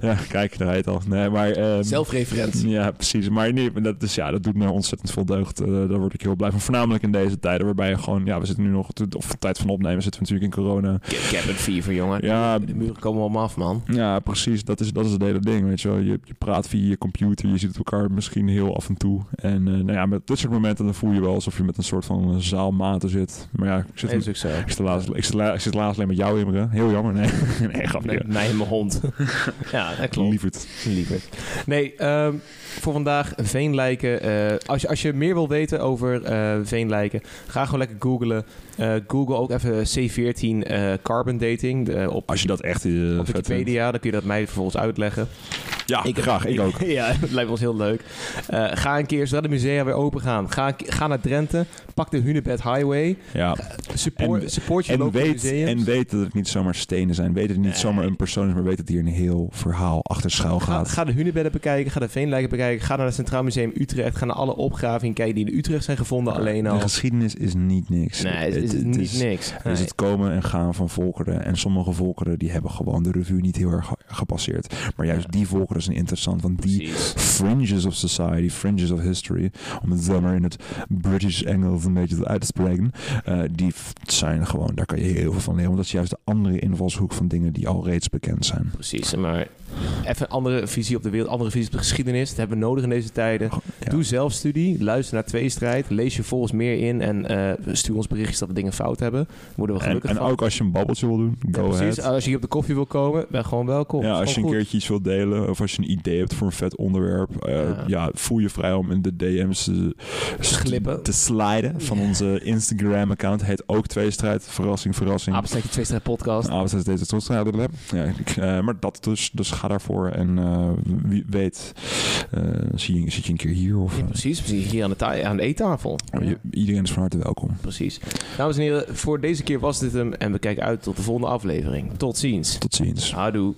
Ja, kijk, daar ga je het al. Nee, maar... ehm, Zelfreferentie. Ja, precies. Maar nee, dat, is, ja, dat doet me ontzettend veel deugd. Eh, daar word ik heel blij van. Voornamelijk in deze tijden waarbij gewoon... Ja, we zitten nu nog... Of tijd van opnemen zitten we natuurlijk in corona. Cabin fever, jongen. Ja. De muren komen allemaal af, man. Ja, precies. Dat is, dat is het hele ding, weet je wel. Je, je praat via je computer. Je ziet elkaar misschien heel af en toe. En eh, nou ja, met dit soort momenten dan voel je wel alsof je met een soort van zaalmaten zit. Maar ja, ik zit, Nee, zo. ik zit, laatst, ik, zit, la- ik zit laatst alleen met jou, Imre. Heel jammer. Nee, nee grapje. Nee, mij en mijn hond. ja, dat klopt. Lieverd. Lieverd. Nee, ehm, voor vandaag veenlijken. eh, als, je, als je meer wil weten over eh, veenlijken, ga gewoon lekker googlen. Eh, Google ook even C14 eh, carbon dating op, Als je dat echt eh, op vindt. Wikipedia. Dan kun je dat mij vervolgens uitleggen. Ja, graag. Ik ook. ja, dat lijkt ons heel leuk. Eh, ga een keer, zodra de musea weer open gaan, ga, ga naar Drenthe. Pak de Hunebed Highway. Ja. Support, En- support je En weet, museums. en weet dat het niet zomaar stenen zijn. Weet dat het niet Nee. zomaar een persoon is, maar weet dat hier een heel verhaal achter schuil Ga, gaat. ga de Hunebedden bekijken, ga de Veenlijken bekijken, ga naar het Centraal Museum Utrecht, ga naar alle opgravingen kijken die in Utrecht zijn gevonden alleen al. De geschiedenis is niet niks. Nee, het is niet niks. Het is Nee. het komen en gaan van volkeren. En sommige volkeren die hebben gewoon de revue niet heel erg ge- gepasseerd. Maar juist Ja. die volkeren zijn interessant. Want die Precies. fringes of society, fringes of history, om het dan maar in het British Engels een beetje uit te spreken, eh, die zijn gewoon, daar kan je heel veel van leren. Want dat is juist de andere invalshoek van dingen die al reeds bekend zijn. Precies, maar even een andere visie op de wereld, andere visie op de geschiedenis. Dat hebben we nodig in deze tijden. Ja. Doe zelfstudie, luister naar Tweestrijd, lees je volgens meer in en eh, stuur ons berichtjes dat we dingen fout hebben. Worden we En, gelukkig en van. ook als je een babbeltje wil doen, Ja, go precies, ahead. als je hier op de koffie wil komen, ben gewoon welkom. Ja, als je een goed. keertje iets wilt delen of als je een idee hebt voor een vet onderwerp, eh, Ja. ja. voel je vrij om in de DM's te, glippen. te sliden van onze Instagram-account. Heet ook Tweestrijd. Verrassing, verrassing. Apensteekje Tweestrijd podcast. Deze toestand? Ja, ik, eh, maar dat dus, dus ga daarvoor en eh, wie weet, eh, zie je, zit je een keer hier of Ja, eh, precies, precies. Hier aan de, ta- aan de eettafel. je- iedereen is van harte welkom. Precies. Dames en heren, voor deze keer was dit hem en we kijken uit tot de volgende aflevering. Tot ziens. Tot ziens. Houdoe.